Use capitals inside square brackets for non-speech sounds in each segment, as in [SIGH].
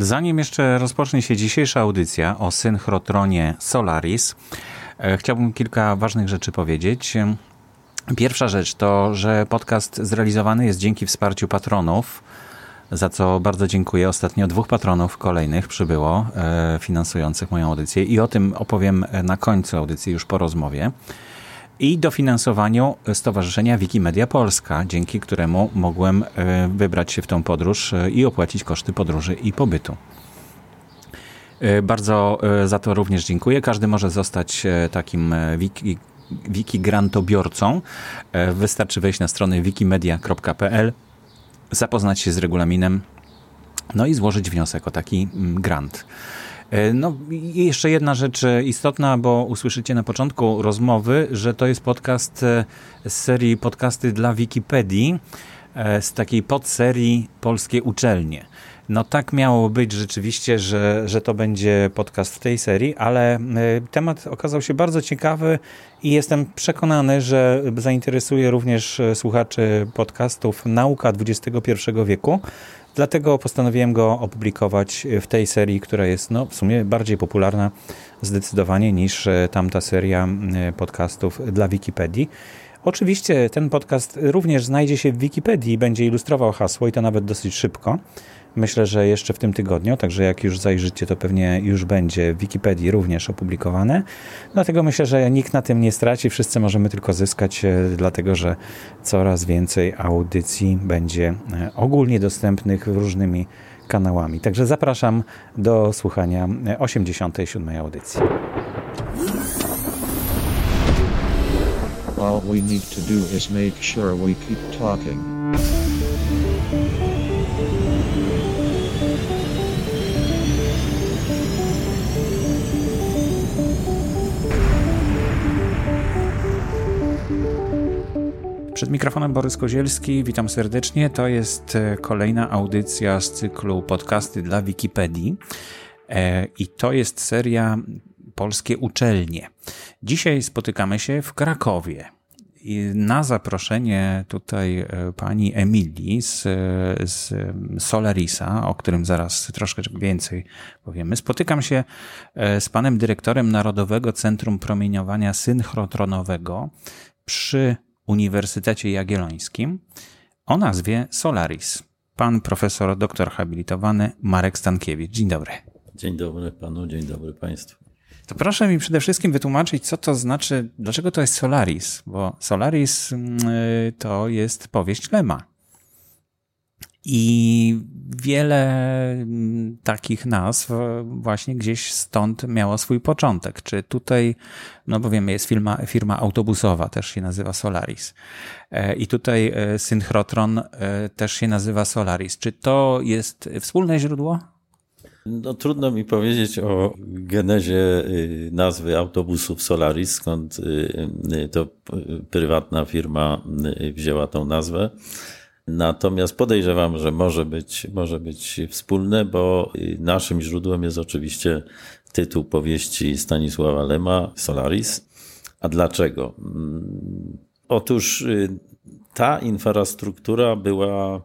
Zanim jeszcze rozpocznie się dzisiejsza audycja o synchrotronie Solaris, e, chciałbym kilka ważnych rzeczy powiedzieć. Pierwsza rzecz to, że podcast zrealizowany jest dzięki wsparciu patronów, za co bardzo dziękuję. Ostatnio dwóch patronów kolejnych przybyło, e, finansujących moją audycję i o tym opowiem na końcu audycji, już po rozmowie i dofinansowaniu Stowarzyszenia Wikimedia Polska, dzięki któremu mogłem e, wybrać się w tą podróż e, i opłacić koszty podróży i pobytu. E, bardzo za to również dziękuję. Każdy może zostać takim wiki, wiki grantobiorcą. Wystarczy wejść na stronę wikimedia.pl, zapoznać się z regulaminem, no i złożyć wniosek o taki grant. E, no i jeszcze jedna rzecz e, istotna, bo usłyszycie na początku rozmowy, że to jest podcast e, z serii podcasty dla Wikipedii, z takiej podserii Polskie Uczelnie. No tak miało być rzeczywiście, że, że to będzie podcast w tej serii, ale temat okazał się bardzo ciekawy i jestem przekonany, że zainteresuje również słuchaczy podcastów Nauka XXI wieku. Dlatego postanowiłem go opublikować w tej serii, która jest no, w sumie bardziej popularna zdecydowanie niż e, tamta seria e, podcastów dla Wikipedii. Oczywiście ten podcast również znajdzie się w Wikipedii i będzie ilustrował hasło i to nawet dosyć szybko. Myślę, że jeszcze w tym tygodniu, także jak już zajrzycie, to pewnie już będzie w Wikipedii również opublikowane. Dlatego myślę, że nikt na tym nie straci, wszyscy możemy tylko zyskać, e, dlatego że coraz więcej audycji będzie e, ogólnie dostępnych różnymi kanałami. Także zapraszam do słuchania 87. E, audycji. All we need to do is make sure we keep talking. Przed mikrofonem Borys Kozielski, witam serdecznie. To jest e, kolejna audycja z cyklu podcasty dla Wikipedii e, i to jest seria Polskie Uczelnie. Dzisiaj spotykamy się w Krakowie. I na zaproszenie tutaj e, pani Emilii z, z Solarisa, o którym zaraz troszkę więcej powiemy, spotykam się z panem dyrektorem Narodowego Centrum Promieniowania Synchrotronowego przy Uniwersytecie Jagiellońskim o nazwie Solaris. Pan profesor doktor habilitowany Marek Stankiewicz. Dzień dobry. Dzień dobry panu, dzień dobry państwu. To proszę mi przede wszystkim wytłumaczyć, co to znaczy, dlaczego to jest Solaris, bo Solaris mm, to jest powieść Lema. I wiele mm, takich nazw właśnie gdzieś stąd miało swój początek. Czy tutaj, no bo wiemy, jest firma, firma autobusowa, też się nazywa Solaris. E, I tutaj e, Synchrotron e, też się nazywa Solaris. Czy to jest wspólne źródło? No, trudno mi powiedzieć o genezie y, nazwy autobusów Solaris, skąd y, y, to prywatna firma wzięła tą nazwę. Natomiast podejrzewam, że może być, może być wspólne, bo naszym źródłem jest oczywiście tytuł powieści Stanisława Lema, Solaris. A dlaczego? Mm, otóż y, ta infrastruktura była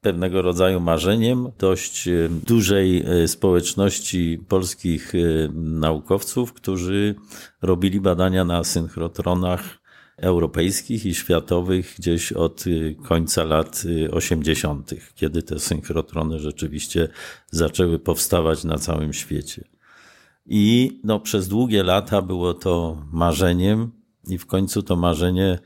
pewnego rodzaju marzeniem dość y, dużej y, społeczności polskich naukowców, którzy robili badania na synchrotronach europejskich i światowych gdzieś od y, końca lat 80., y, kiedy te synchrotrony rzeczywiście zaczęły powstawać na całym świecie. I no, przez długie lata było to marzeniem, i w końcu to marzenie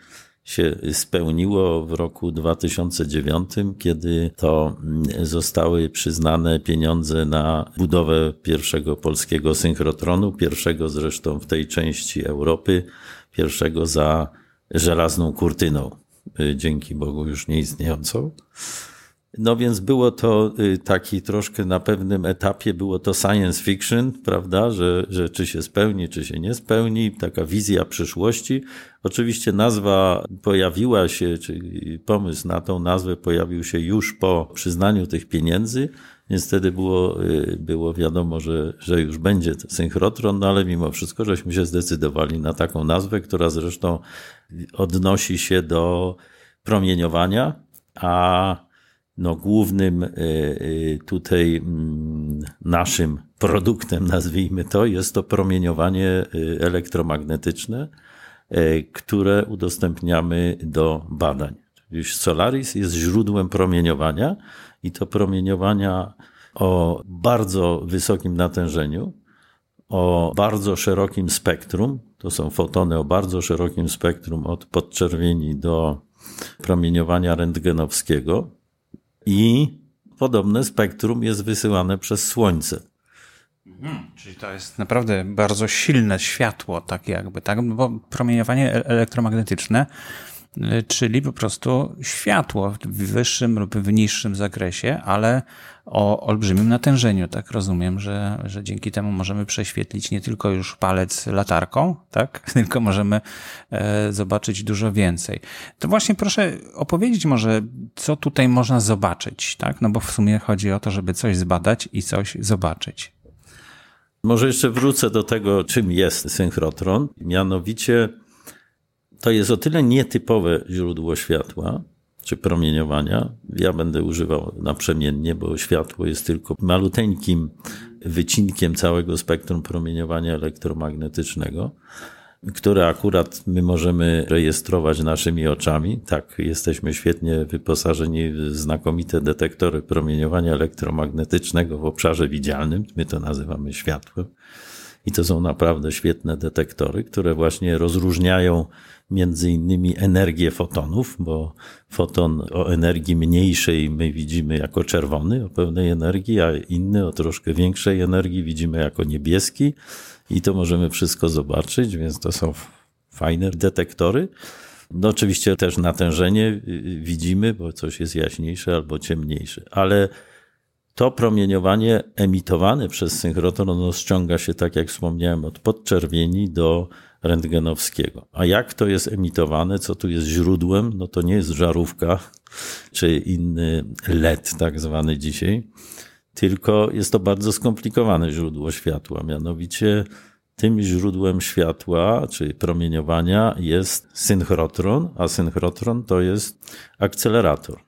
się spełniło w roku 2009, kiedy to mm, zostały przyznane pieniądze na budowę pierwszego polskiego synchrotronu, pierwszego zresztą w tej części Europy, pierwszego za żelazną kurtyną, y, dzięki Bogu już nieistniejącą. No więc było to y, taki troszkę na pewnym etapie, było to science fiction, prawda, że, że czy się spełni, czy się nie spełni, taka wizja przyszłości. Oczywiście nazwa pojawiła się, czy pomysł na tą nazwę pojawił się już po przyznaniu tych pieniędzy, więc wtedy było, y, było wiadomo, że, że już będzie synchrotron, no ale mimo wszystko żeśmy się zdecydowali na taką nazwę, która zresztą odnosi się do promieniowania, a no, głównym y, y, tutaj mm, naszym produktem, nazwijmy to, jest to promieniowanie elektromagnetyczne, które udostępniamy do badań. Solaris jest źródłem promieniowania i to promieniowania o bardzo wysokim natężeniu, o bardzo szerokim spektrum. To są fotony o bardzo szerokim spektrum od podczerwieni do promieniowania rentgenowskiego i podobne spektrum jest wysyłane przez Słońce. Hmm, czyli to jest naprawdę bardzo silne światło, tak jakby, tak? Bo promieniowanie e- elektromagnetyczne, czyli po prostu światło w wyższym lub w niższym zakresie, ale o olbrzymim natężeniu, tak rozumiem, że, że dzięki temu możemy prześwietlić nie tylko już palec latarką, tak, [LAUGHS] tylko możemy e, zobaczyć dużo więcej. To właśnie proszę opowiedzieć może, co tutaj można zobaczyć, tak, no bo w sumie chodzi o to, żeby coś zbadać i coś zobaczyć. Może jeszcze wrócę do tego, czym jest synchrotron. Mianowicie to jest o tyle nietypowe źródło światła, czy promieniowania. Ja będę używał naprzemiennie, bo światło jest tylko maluteńkim wycinkiem całego spektrum promieniowania elektromagnetycznego, które akurat my możemy rejestrować naszymi oczami. Tak, jesteśmy świetnie wyposażeni w znakomite detektory promieniowania elektromagnetycznego w obszarze widzialnym. My to nazywamy światłem. I to są naprawdę świetne detektory, które właśnie rozróżniają między innymi energię fotonów, bo foton o energii mniejszej my widzimy jako czerwony, o pewnej energii, a inny o troszkę większej energii widzimy jako niebieski i to możemy wszystko zobaczyć, więc to są fajne detektory. No oczywiście też natężenie widzimy, bo coś jest jaśniejsze albo ciemniejsze, ale to promieniowanie emitowane przez synchrotron ono ściąga się, tak jak wspomniałem, od podczerwieni do rentgenowskiego. A jak to jest emitowane, co tu jest źródłem, no to nie jest żarówka czy inny LED, tak zwany dzisiaj, tylko jest to bardzo skomplikowane źródło światła. Mianowicie tym źródłem światła, czy promieniowania jest synchrotron, a synchrotron to jest akcelerator,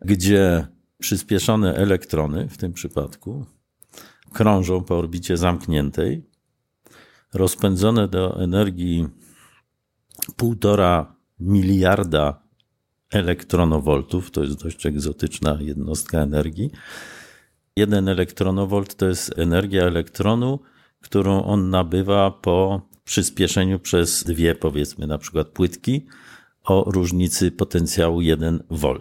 gdzie przyspieszone elektrony w tym przypadku krążą po orbicie zamkniętej rozpędzone do energii półtora miliarda elektronowoltów, to jest dość egzotyczna jednostka energii. Jeden elektronowolt to jest energia elektronu, którą on nabywa po przyspieszeniu przez dwie, powiedzmy, na przykład płytki o różnicy potencjału 1 V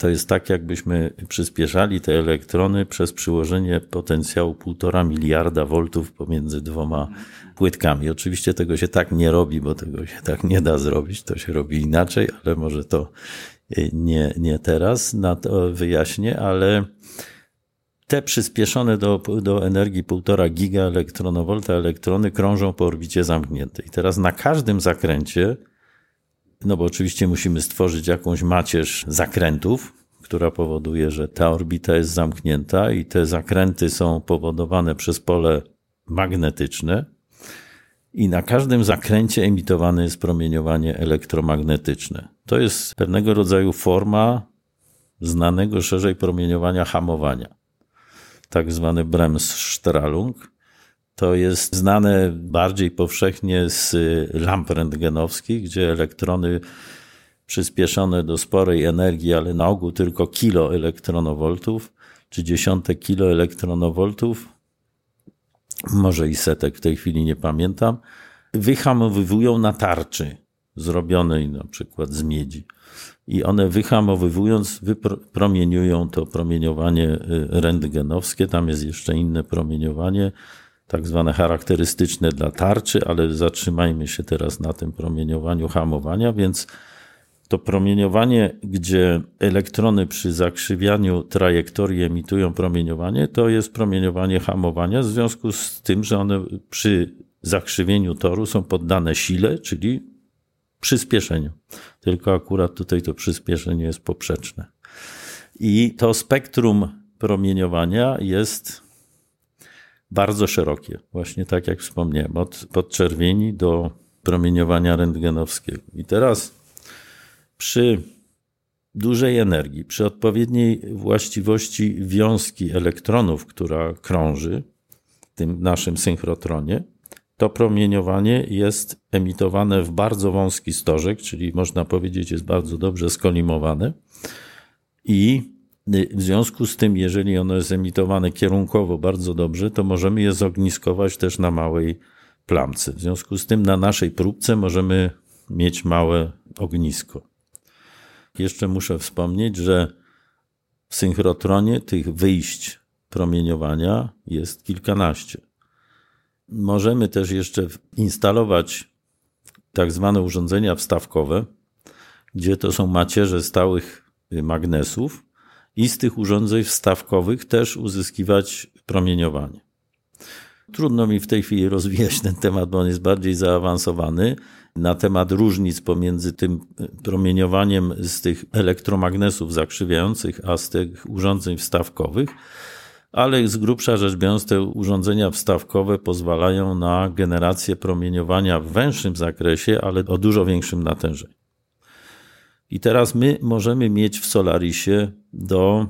to jest tak, jakbyśmy przyspieszali te elektrony przez przyłożenie potencjału półtora miliarda voltów pomiędzy dwoma płytkami. Oczywiście tego się tak nie robi, bo tego się tak nie da zrobić, to się robi inaczej, ale może to nie, nie teraz na to wyjaśnię, ale te przyspieszone do, do energii 1,5 giga elektronowolta elektrony krążą po orbicie zamkniętej. Teraz na każdym zakręcie no bo oczywiście musimy stworzyć jakąś macierz zakrętów, która powoduje, że ta orbita jest zamknięta i te zakręty są powodowane przez pole magnetyczne. I na każdym zakręcie emitowane jest promieniowanie elektromagnetyczne. To jest pewnego rodzaju forma znanego szerzej promieniowania hamowania, tak zwany Bremsstrahlung. To jest znane bardziej powszechnie z lamp rentgenowskich, gdzie elektrony przyspieszone do sporej energii, ale na ogół tylko kilo elektronowoltów, czy dziesiątek kilo elektronowoltów, może i setek, w tej chwili nie pamiętam, wyhamowywują na tarczy zrobionej na przykład z miedzi. I one wyhamowywując, wypromieniują to promieniowanie y, rentgenowskie. Tam jest jeszcze inne promieniowanie, tak zwane charakterystyczne dla tarczy, ale zatrzymajmy się teraz na tym promieniowaniu hamowania, więc to promieniowanie, gdzie elektrony przy zakrzywianiu trajektorii emitują promieniowanie, to jest promieniowanie hamowania, w związku z tym, że one przy zakrzywieniu toru są poddane sile, czyli przyspieszeniu. Tylko akurat tutaj to przyspieszenie jest poprzeczne. I to spektrum promieniowania jest bardzo szerokie, właśnie tak jak wspomniałem, od podczerwieni do promieniowania rentgenowskiego. I teraz przy dużej energii, przy odpowiedniej właściwości wiązki elektronów, która krąży w tym naszym synchrotronie, to promieniowanie jest emitowane w bardzo wąski stożek, czyli można powiedzieć jest bardzo dobrze skolimowane i w związku z tym, jeżeli ono jest emitowane kierunkowo bardzo dobrze, to możemy je zogniskować też na małej plamce. W związku z tym na naszej próbce możemy mieć małe ognisko. Jeszcze muszę wspomnieć, że w synchrotronie tych wyjść promieniowania jest kilkanaście. Możemy też jeszcze instalować tak zwane urządzenia wstawkowe, gdzie to są macierze stałych magnesów i z tych urządzeń wstawkowych też uzyskiwać promieniowanie. Trudno mi w tej chwili rozwijać ten temat, bo on jest bardziej zaawansowany na temat różnic pomiędzy tym promieniowaniem z tych elektromagnesów zakrzywiających, a z tych urządzeń wstawkowych. Ale z grubsza rzecz biorąc, te urządzenia wstawkowe pozwalają na generację promieniowania w węższym zakresie, ale o dużo większym natężeniu. I teraz my możemy mieć w Solarisie do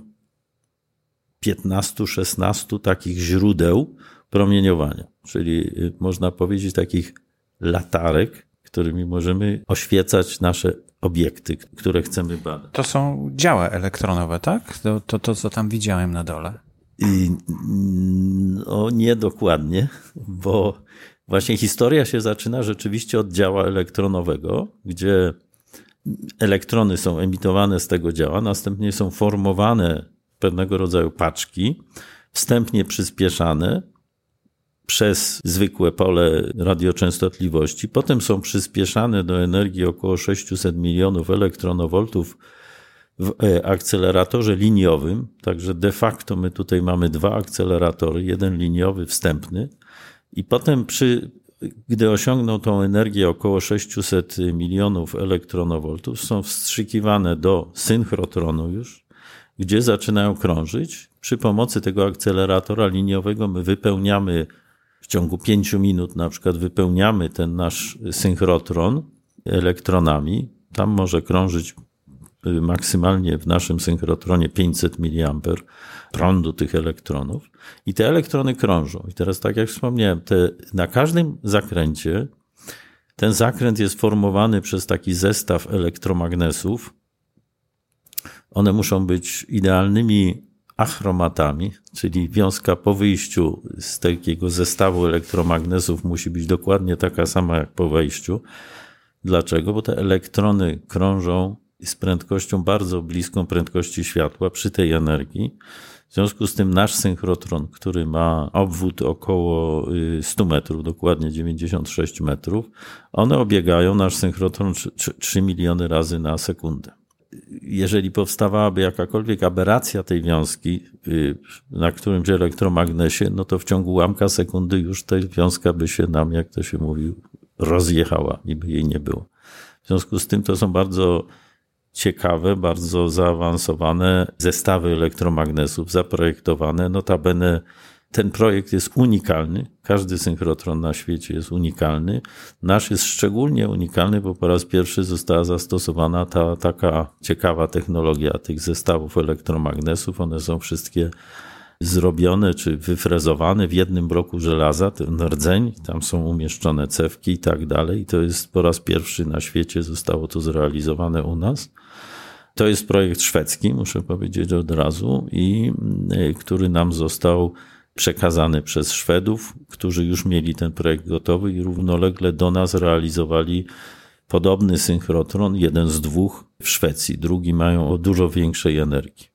15-16 takich źródeł promieniowania, czyli y, można powiedzieć takich latarek, którymi możemy oświecać nasze obiekty, które chcemy badać. To są działa elektronowe, tak? To, to, to co tam widziałem na dole. I, no, nie dokładnie, bo właśnie historia się zaczyna rzeczywiście od działa elektronowego, gdzie elektrony są emitowane z tego działa, następnie są formowane pewnego rodzaju paczki, wstępnie przyspieszane przez zwykłe pole radioczęstotliwości, potem są przyspieszane do energii około 600 milionów elektronowoltów w akceleratorze liniowym, także de facto my tutaj mamy dwa akceleratory, jeden liniowy, wstępny. I potem przy gdy osiągną tą energię około 600 milionów elektronowoltów, są wstrzykiwane do synchrotronu już, gdzie zaczynają krążyć. Przy pomocy tego akceleratora liniowego my wypełniamy w ciągu 5 minut, na przykład wypełniamy ten nasz synchrotron elektronami. Tam może krążyć maksymalnie w naszym synchrotronie 500 mA prądu tych elektronów i te elektrony krążą. I teraz, tak jak wspomniałem, te, na każdym zakręcie ten zakręt jest formowany przez taki zestaw elektromagnesów. One muszą być idealnymi achromatami, czyli wiązka po wyjściu z takiego zestawu elektromagnesów musi być dokładnie taka sama jak po wejściu. Dlaczego? Bo te elektrony krążą z prędkością bardzo bliską prędkości światła przy tej energii. W związku z tym nasz synchrotron, który ma obwód około 100 y, metrów, dokładnie 96 metrów, one obiegają nasz synchrotron 3 miliony razy na sekundę. Jeżeli powstawałaby jakakolwiek aberracja tej wiązki y, na którymś elektromagnesie, no to w ciągu ułamka sekundy już ta wiązka by się nam, jak to się mówi, rozjechała i by jej nie było. W związku z tym to są bardzo ciekawe, bardzo zaawansowane zestawy elektromagnesów zaprojektowane. Notabene ten projekt jest unikalny. Każdy synchrotron na świecie jest unikalny. Nasz jest szczególnie unikalny, bo po raz pierwszy została zastosowana ta taka ciekawa technologia tych zestawów elektromagnesów. One są wszystkie zrobione czy wyfrezowane w jednym bloku żelaza, ten rdzeń, tam są umieszczone cewki i tak dalej. To jest po raz pierwszy na świecie zostało to zrealizowane u nas. To jest projekt szwedzki, muszę powiedzieć od razu, i y, który nam został przekazany przez Szwedów, którzy już mieli ten projekt gotowy i równolegle do nas realizowali podobny synchrotron, jeden z dwóch w Szwecji. Drugi mają o dużo większej energii.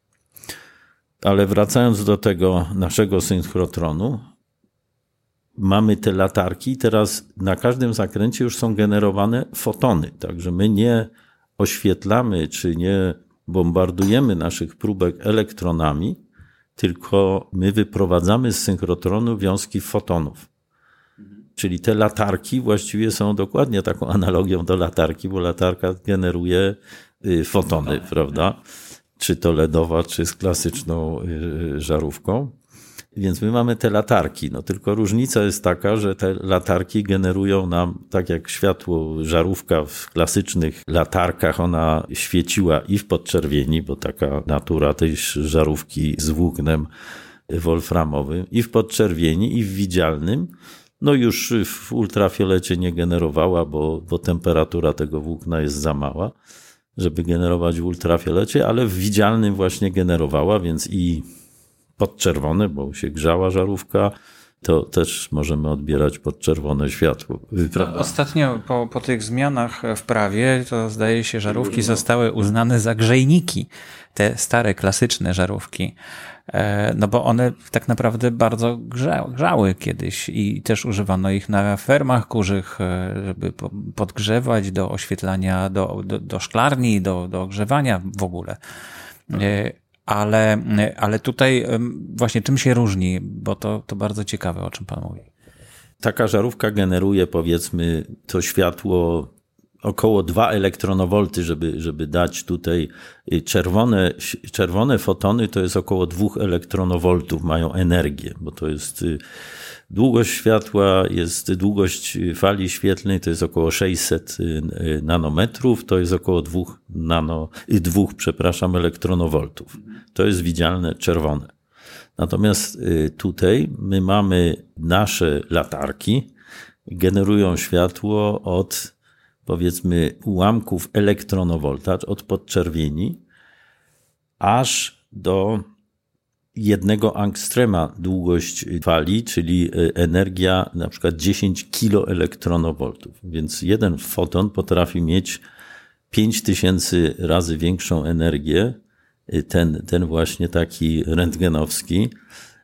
Ale wracając do tego naszego synchrotronu, mamy te latarki, teraz na każdym zakręcie już są generowane fotony, także my nie oświetlamy czy nie bombardujemy naszych próbek elektronami, tylko my wyprowadzamy z synchrotronu wiązki fotonów. Czyli te latarki właściwie są dokładnie taką analogią do latarki, bo latarka generuje y, fotony, prawda? Czy to LEDowa, czy z klasyczną y, żarówką. Więc my mamy te latarki, no tylko różnica jest taka, że te latarki generują nam, tak jak światło, żarówka w klasycznych latarkach, ona świeciła i w podczerwieni, bo taka natura tej żarówki z włóknem wolframowym, i w podczerwieni, i w widzialnym. No już w ultrafiolecie nie generowała, bo, bo temperatura tego włókna jest za mała, żeby generować w ultrafiolecie, ale w widzialnym właśnie generowała, więc i podczerwone, bo się grzała żarówka, to też możemy odbierać podczerwone światło. Prawda? Ostatnio po, po tych zmianach w prawie, to zdaje się, żarówki zostały uznane za grzejniki. Te stare, klasyczne żarówki. E, no bo one tak naprawdę bardzo grzały kiedyś i też używano ich na fermach kurzych, e, żeby podgrzewać do oświetlania, do, do, do szklarni, do, do ogrzewania w ogóle. E, ale, ale tutaj właśnie czym się różni, bo to, to bardzo ciekawe, o czym Pan mówi. Taka żarówka generuje powiedzmy to światło około 2 elektronowolty, żeby, żeby dać tutaj y, czerwone, czerwone fotony, to jest około 2 elektronowoltów, mają energię, bo to jest y, długość światła, jest długość fali świetlnej, to jest około 600 y, nanometrów, to jest około 2 nano, 2, przepraszam, elektronowoltów. To jest widzialne czerwone. Natomiast tutaj my mamy nasze latarki, generują światło od powiedzmy ułamków elektronowolta od podczerwieni aż do jednego angstrema długość fali, czyli e, energia na przykład 10 kiloelektronowoltów. Więc jeden foton potrafi mieć 5000 razy większą energię, e, ten, ten właśnie taki rentgenowski,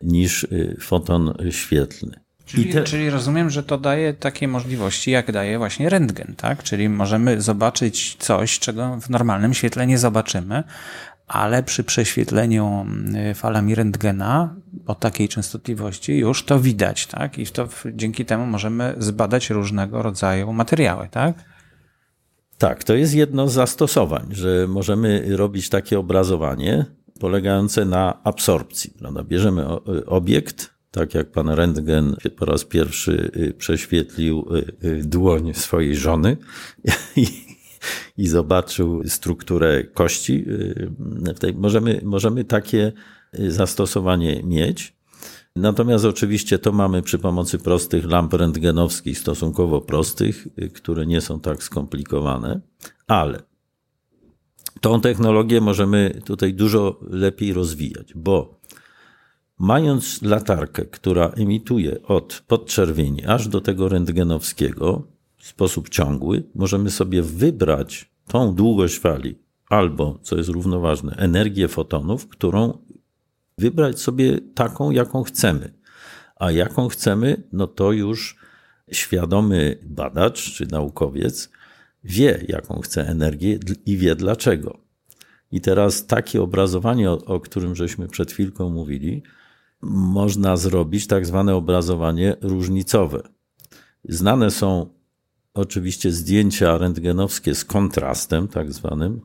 niż e, foton świetlny. Czyli, te... czyli rozumiem, że to daje takie możliwości, jak daje właśnie rentgen, tak? Czyli możemy zobaczyć coś, czego w normalnym świetle nie zobaczymy, ale przy prześwietleniu y, falami rentgena o takiej częstotliwości już to widać, tak? I to dzięki temu możemy zbadać różnego rodzaju materiały, tak? Tak, to jest jedno z zastosowań, że możemy robić takie obrazowanie polegające na absorpcji. Prawda? Bierzemy obiekt, tak jak pan Rentgen po raz pierwszy y, prześwietlił y, y, dłoń swojej żony [LAUGHS] i, i zobaczył strukturę kości. Możemy, możemy takie zastosowanie mieć. Natomiast oczywiście to mamy przy pomocy prostych lamp rentgenowskich, stosunkowo prostych, które nie są tak skomplikowane, ale tą technologię możemy tutaj dużo lepiej rozwijać, bo Mając latarkę, która emituje od podczerwieni aż do tego rentgenowskiego w sposób ciągły, możemy sobie wybrać tą długość fali albo, co jest równoważne, energię fotonów, którą wybrać sobie taką, jaką chcemy. A jaką chcemy, no to już świadomy badacz czy naukowiec wie, jaką chce energię i wie dlaczego. I teraz takie obrazowanie, o, o którym żeśmy przed chwilką mówili, można zrobić tak zwane obrazowanie różnicowe. Znane są oczywiście zdjęcia rentgenowskie z kontrastem, tak zwanym.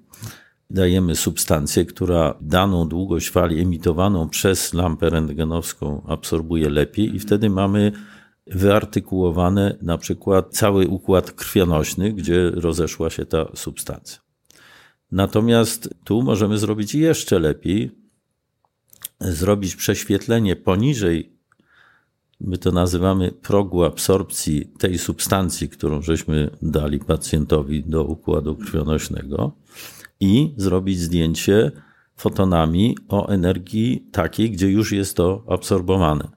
Dajemy substancję, która daną długość fali emitowaną przez lampę rentgenowską absorbuje lepiej i wtedy mamy wyartykułowane na przykład cały układ krwionośny, gdzie rozeszła się ta substancja. Natomiast tu możemy zrobić jeszcze lepiej, zrobić prześwietlenie poniżej, my to nazywamy progu absorpcji tej substancji, którą żeśmy dali pacjentowi do układu krwionośnego i zrobić zdjęcie fotonami o energii takiej, gdzie już jest to absorbowane,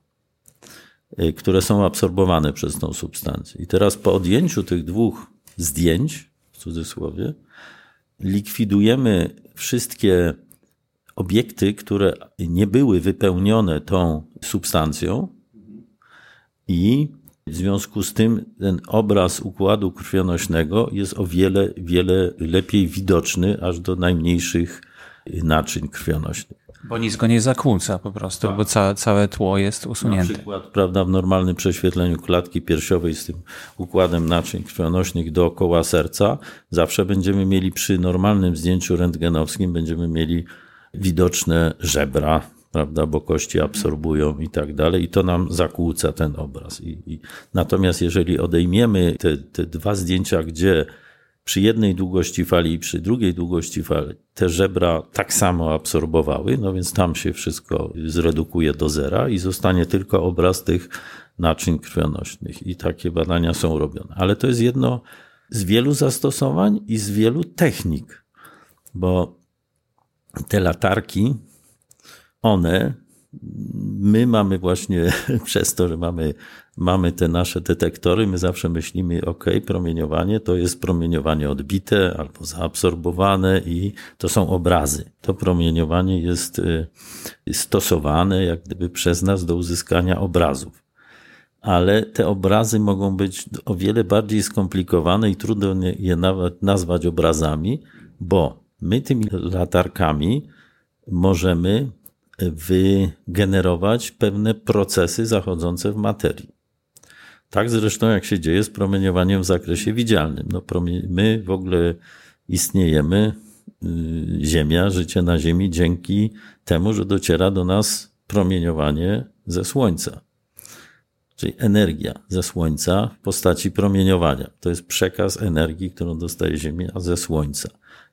y, które są absorbowane przez tą substancję. I teraz po odjęciu tych dwóch zdjęć, w cudzysłowie, likwidujemy wszystkie obiekty, które nie były wypełnione tą substancją i w związku z tym ten obraz układu krwionośnego jest o wiele, wiele lepiej widoczny aż do najmniejszych naczyń krwionośnych. Bo nic go nie zakłóca po prostu, tak. bo ca, całe tło jest usunięte. Na przykład, prawda, w normalnym prześwietleniu klatki piersiowej z tym układem naczyń krwionośnych dookoła serca, zawsze będziemy mieli przy normalnym zdjęciu rentgenowskim, będziemy mieli widoczne żebra, prawda, bo kości absorbują i tak dalej, i to nam zakłóca ten obraz. I, i natomiast jeżeli odejmiemy te, te dwa zdjęcia, gdzie przy jednej długości fali i przy drugiej długości fali te żebra tak samo absorbowały, no więc tam się wszystko zredukuje do zera i zostanie tylko obraz tych naczyń krwionośnych. I takie badania są robione. Ale to jest jedno z wielu zastosowań i z wielu technik, bo te latarki, one my mamy właśnie [LAUGHS] przez to, że mamy, mamy te nasze detektory, my zawsze myślimy, ok, promieniowanie to jest promieniowanie odbite albo zaabsorbowane i to są obrazy. To promieniowanie jest y, stosowane jak gdyby przez nas do uzyskania obrazów. Ale te obrazy mogą być o wiele bardziej skomplikowane i trudno je nawet nazwać obrazami, bo my tymi latarkami możemy wygenerować pewne procesy zachodzące w materii. Tak zresztą jak się dzieje z promieniowaniem w zakresie widzialnym. No, my w ogóle istniejemy, y, Ziemia, życie na Ziemi dzięki temu, że dociera do nas promieniowanie ze Słońca. Czyli energia ze Słońca w postaci promieniowania. To jest przekaz energii, którą dostaje Ziemia ze Słońca.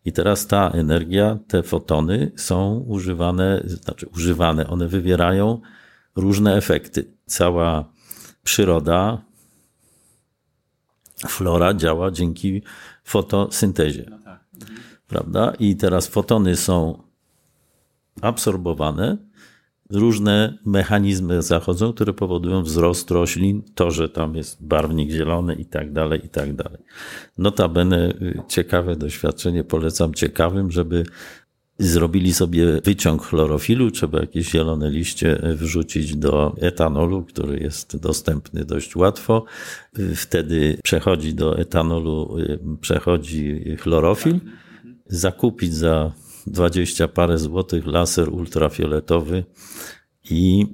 I teraz ta energia, te fotony są używane, znaczy używane, one wywierają różne efekty. Cała przyroda, flora działa dzięki fotosyntezie. No tak. Prawda? I teraz fotony są absorbowane różne mechanizmy zachodzą, które powodują wzrost roślin, to, że tam jest barwnik zielony i tak dalej, i tak dalej. Notabene y, ciekawe doświadczenie, polecam ciekawym, żeby zrobili sobie wyciąg chlorofilu, trzeba jakieś zielone liście wrzucić do etanolu, który jest dostępny dość łatwo. Wtedy przechodzi do etanolu, y, przechodzi chlorofil, zakupić za 20 parę złotych laser ultrafioletowy i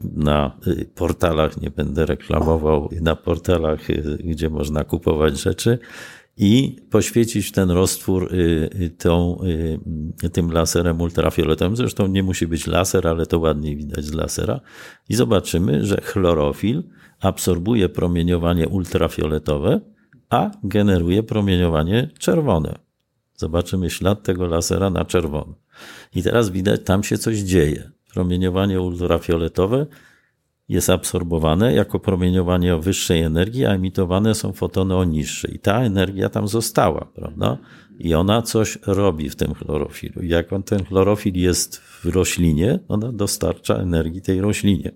na portalach, nie będę reklamował, na portalach, gdzie można kupować rzeczy i poświecić ten roztwór y, y, tą, y, tym laserem ultrafioletowym. Zresztą nie musi być laser, ale to ładniej widać z lasera. I zobaczymy, że chlorofil absorbuje promieniowanie ultrafioletowe, a generuje promieniowanie czerwone. Zobaczymy ślad tego lasera na czerwono. I teraz widać, tam się coś dzieje. Promieniowanie ultrafioletowe jest absorbowane jako promieniowanie o wyższej energii, a emitowane są fotony o niższej. I ta energia tam została, prawda? I ona coś robi w tym chlorofilu. Jak on, ten chlorofil jest w roślinie, ona dostarcza energii tej roślinie.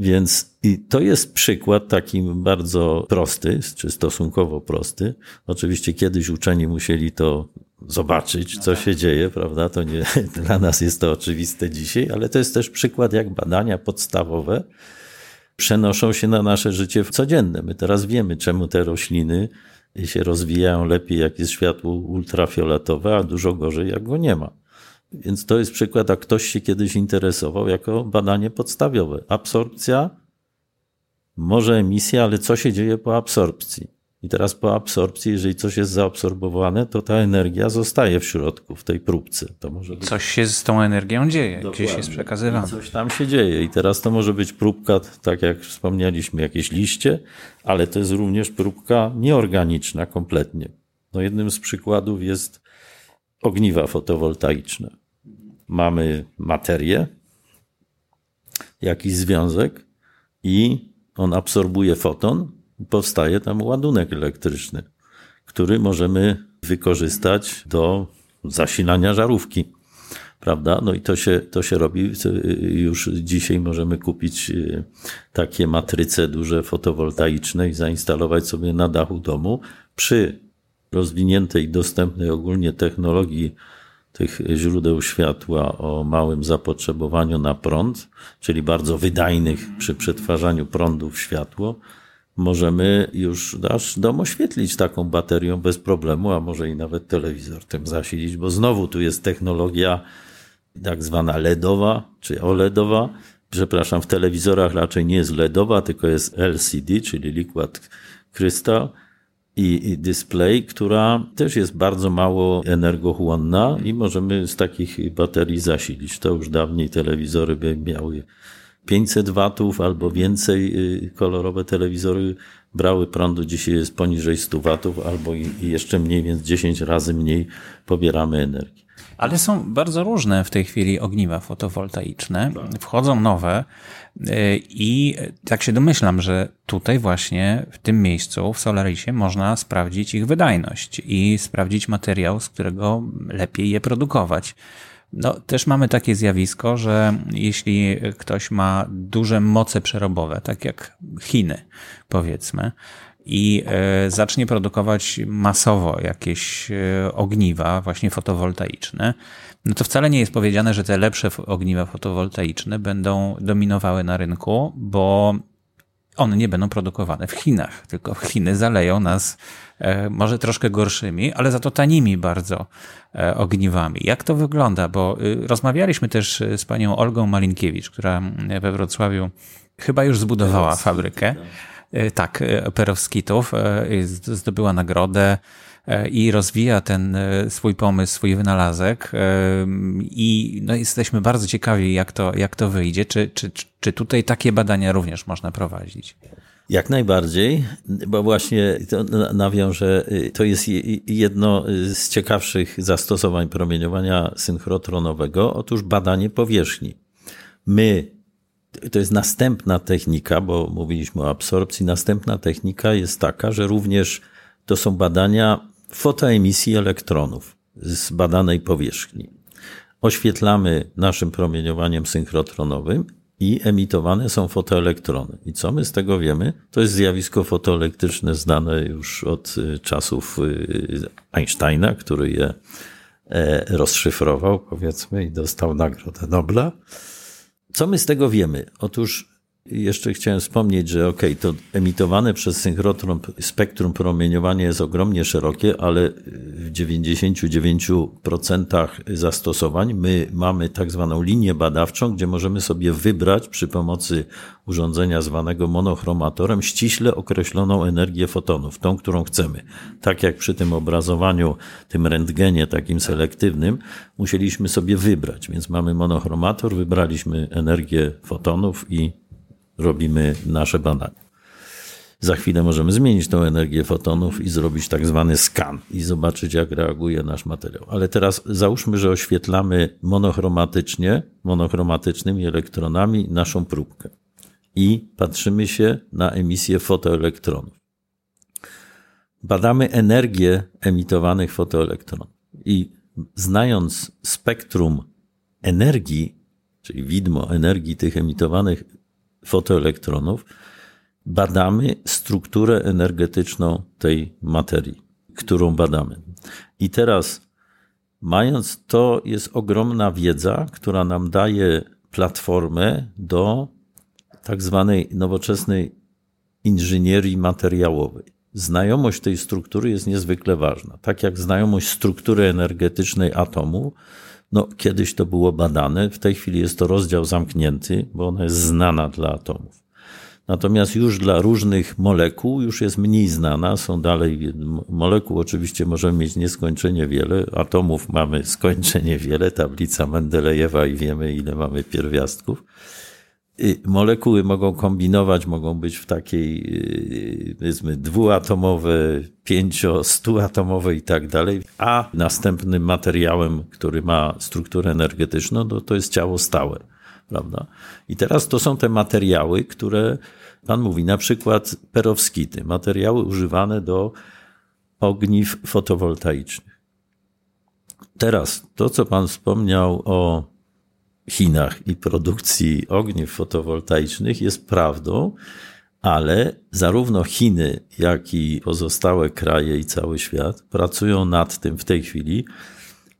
Więc i to jest przykład taki bardzo prosty, czy stosunkowo prosty. Oczywiście kiedyś uczeni musieli to zobaczyć, co się dzieje, prawda? To nie [LAUGHS] dla nas jest to oczywiste dzisiaj, ale to jest też przykład, jak badania podstawowe przenoszą się na nasze życie codzienne. My teraz wiemy, czemu te rośliny się rozwijają lepiej, jak jest światło ultrafioletowe, a dużo gorzej, jak go nie ma. Więc to jest przykład, a ktoś się kiedyś interesował jako badanie podstawowe. Absorpcja, może emisja, ale co się dzieje po absorpcji? I teraz po absorpcji, jeżeli coś jest zaabsorbowane, to ta energia zostaje w środku, w tej próbce. To może być... Coś się z tą energią dzieje, Dokładnie. gdzieś jest przekazywane. Coś tam się dzieje. I teraz to może być próbka, tak jak wspomnieliśmy, jakieś liście, ale to jest również próbka nieorganiczna kompletnie. No jednym z przykładów jest ogniwa fotowoltaiczne mamy materię, jakiś związek i on absorbuje foton, powstaje tam ładunek elektryczny, który możemy wykorzystać do zasilania żarówki. Prawda? No i to się, to się robi. Już dzisiaj możemy kupić e, takie matryce duże fotowoltaiczne i zainstalować sobie na dachu domu przy rozwiniętej, dostępnej ogólnie technologii tych źródeł światła o małym zapotrzebowaniu na prąd, czyli bardzo wydajnych przy przetwarzaniu prądu w światło, możemy już nasz dom oświetlić taką baterią bez problemu, a może i nawet telewizor tym zasilić, bo znowu tu jest technologia tak zwana LEDowa czy OLEDowa. Przepraszam, w telewizorach raczej nie jest LEDowa, tylko jest LCD, czyli Liquid Crystal i, display, która też jest bardzo mało energochłonna i możemy z takich baterii zasilić. To już dawniej telewizory by miały 500 watów albo więcej. Y, kolorowe telewizory brały prądu, dzisiaj jest poniżej 100 watów albo jeszcze mniej, więc 10 razy mniej pobieramy energii. Ale są bardzo różne w tej chwili ogniwa fotowoltaiczne. Wchodzą nowe y, i tak się domyślam, że tutaj właśnie w tym miejscu, w Solarisie, można sprawdzić ich wydajność i sprawdzić materiał, z którego lepiej je produkować. No, też mamy takie zjawisko, że jeśli ktoś ma duże moce przerobowe, tak jak Chiny, powiedzmy, i e, zacznie produkować masowo jakieś e, ogniwa, właśnie fotowoltaiczne, no to wcale nie jest powiedziane, że te lepsze ogniwa fotowoltaiczne będą dominowały na rynku, bo one nie będą produkowane w Chinach, tylko Chiny zaleją nas e, może troszkę gorszymi, ale za to tanimi bardzo ogniwami. Jak to wygląda? Bo y, rozmawialiśmy też z panią Olgą Malinkiewicz, która we Wrocławiu chyba już zbudowała fabrykę. Tak. E, tak, e, Perowskitów, e, zdobyła nagrodę i rozwija ten swój pomysł, swój wynalazek i no, jesteśmy bardzo ciekawi, jak to, jak to wyjdzie. Czy, czy, czy tutaj takie badania również można prowadzić? Jak najbardziej, bo właśnie to nawiążę, y, to jest jedno z ciekawszych zastosowań promieniowania synchrotronowego, otóż badanie powierzchni. My to jest następna technika, bo mówiliśmy o absorpcji. Następna technika jest taka, że również to są badania fotoemisji elektronów z badanej powierzchni. Oświetlamy naszym promieniowaniem synchrotronowym i emitowane są fotoelektrony. I co my z tego wiemy? To jest zjawisko fotoelektryczne znane już od y, czasów y, Einsteina, który je e, rozszyfrował, powiedzmy, i dostał Nagrodę Nobla. Co my z tego wiemy? Otóż jeszcze chciałem wspomnieć, że ok, to emitowane przez synchrotron spektrum promieniowania jest ogromnie szerokie, ale w 99% zastosowań my mamy tak zwaną linię badawczą, gdzie możemy sobie wybrać przy pomocy urządzenia zwanego monochromatorem ściśle określoną energię fotonów, tą, którą chcemy. Tak jak przy tym obrazowaniu, tym rentgenie takim selektywnym, musieliśmy sobie wybrać, więc mamy monochromator, wybraliśmy energię fotonów i robimy nasze badania. Za chwilę możemy zmienić tą energię fotonów i zrobić tak zwany skan i zobaczyć, jak reaguje nasz materiał. Ale teraz załóżmy, że oświetlamy monochromatycznie, monochromatycznymi elektronami naszą próbkę i patrzymy się na emisję fotoelektronów. Badamy energię emitowanych fotoelektronów i znając spektrum energii, czyli widmo energii tych emitowanych fotoelektronów, badamy strukturę energetyczną tej materii, którą badamy. I teraz, mając to, jest ogromna wiedza, która nam daje platformę do tak zwanej nowoczesnej inżynierii materiałowej. Znajomość tej struktury jest niezwykle ważna. Tak jak znajomość struktury energetycznej atomu, no, kiedyś to było badane, w tej chwili jest to rozdział zamknięty, bo ona jest znana dla atomów. Natomiast już dla różnych molekuł już jest mniej znana, są dalej molekuł oczywiście możemy mieć nieskończenie wiele, atomów mamy skończenie wiele, tablica Mendelejewa i wiemy ile mamy pierwiastków. Molekuły mogą kombinować, mogą być w takiej, y, powiedzmy, dwuatomowe, pięcio, stuatomowe i tak dalej, a następnym materiałem, który ma strukturę energetyczną, no to jest ciało stałe, prawda? I teraz to są te materiały, które Pan mówi, na przykład perowskity, materiały używane do ogniw fotowoltaicznych. Teraz to, co Pan wspomniał o Chinach i produkcji ogniw fotowoltaicznych jest prawdą, ale zarówno Chiny, jak i pozostałe kraje i cały świat pracują nad tym w tej chwili,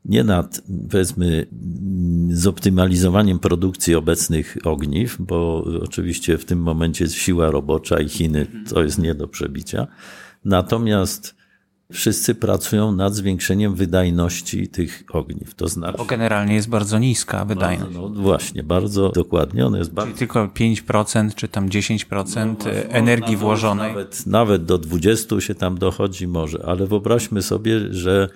nie nad, powiedzmy, zoptymalizowaniem produkcji obecnych ogniw, bo oczywiście w tym momencie siła robocza i Chiny to jest nie do przebicia. Natomiast wszyscy pracują nad zwiększeniem wydajności tych ogniw. To znaczy. Bo generalnie jest bardzo niska wydajność. No, no właśnie, bardzo dokładnie. One jest bardzo... Czyli tylko 5% czy tam 10% no, energii włożonej. Nawet, nawet do 20 się tam dochodzi może, ale wyobraźmy sobie, że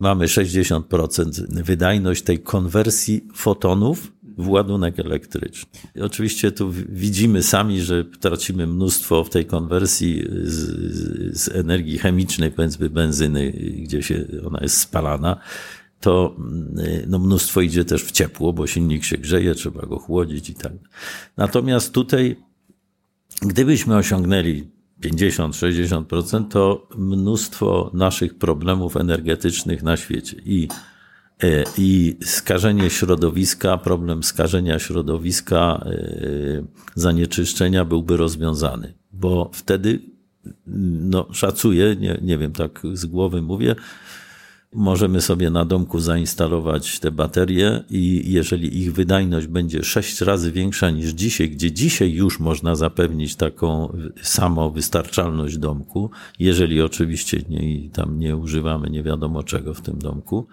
mamy 60% wydajność tej konwersji fotonów w ładunek elektryczny. I oczywiście tu widzimy sami, że tracimy mnóstwo w tej konwersji z, z energii chemicznej, powiedzmy benzyny, gdzie się ona jest spalana to no, mnóstwo idzie też w ciepło, bo silnik się grzeje, trzeba go chłodzić i tak. Natomiast tutaj, gdybyśmy osiągnęli 50-60%, to mnóstwo naszych problemów energetycznych na świecie i I skażenie środowiska, problem skażenia środowiska, e, zanieczyszczenia byłby rozwiązany, bo wtedy, no, szacuję, nie, nie wiem, tak z głowy mówię, możemy sobie na domku zainstalować te baterie i jeżeli ich wydajność będzie sześć razy większa niż dzisiaj, gdzie dzisiaj już można zapewnić taką samowystarczalność domku, jeżeli oczywiście nie, tam nie używamy nie wiadomo czego w tym domku,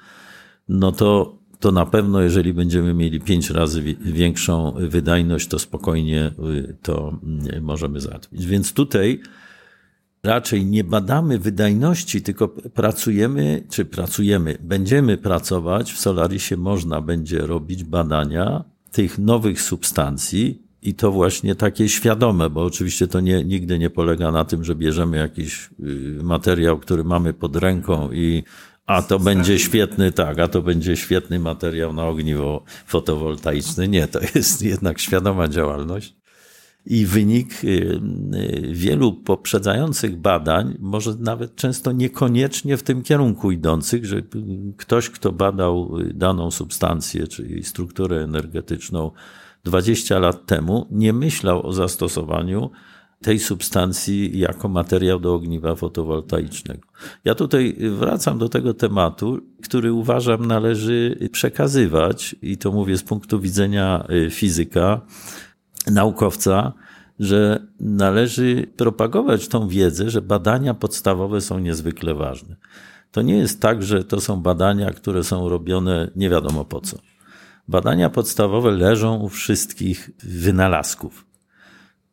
no to, to na pewno, jeżeli będziemy mieli pięć razy większą wydajność, to spokojnie y, to y, możemy załatwić. Więc tutaj raczej nie badamy wydajności, tylko pracujemy, czy pracujemy, będziemy pracować, w Solarisie można będzie robić badania tych nowych substancji, i to właśnie takie świadome, bo oczywiście to nie, nigdy nie polega na tym, że bierzemy jakiś y, materiał, który mamy pod ręką i a to będzie świetny, tak, a to będzie świetny materiał na ogniwo fotowoltaiczne. Nie, to jest jednak świadoma działalność. I wynik y, y, wielu poprzedzających badań, może nawet często niekoniecznie w tym kierunku idących, że ktoś, kto badał daną substancję, czyli strukturę energetyczną 20 lat temu, nie myślał o zastosowaniu tej substancji jako materiał do ogniwa fotowoltaicznego. Ja tutaj wracam do tego tematu, który uważam należy przekazywać, i to mówię z punktu widzenia y, fizyka, naukowca, że należy propagować tą wiedzę, że badania podstawowe są niezwykle ważne. To nie jest tak, że to są badania, które są robione nie wiadomo po co. Badania podstawowe leżą u wszystkich wynalazków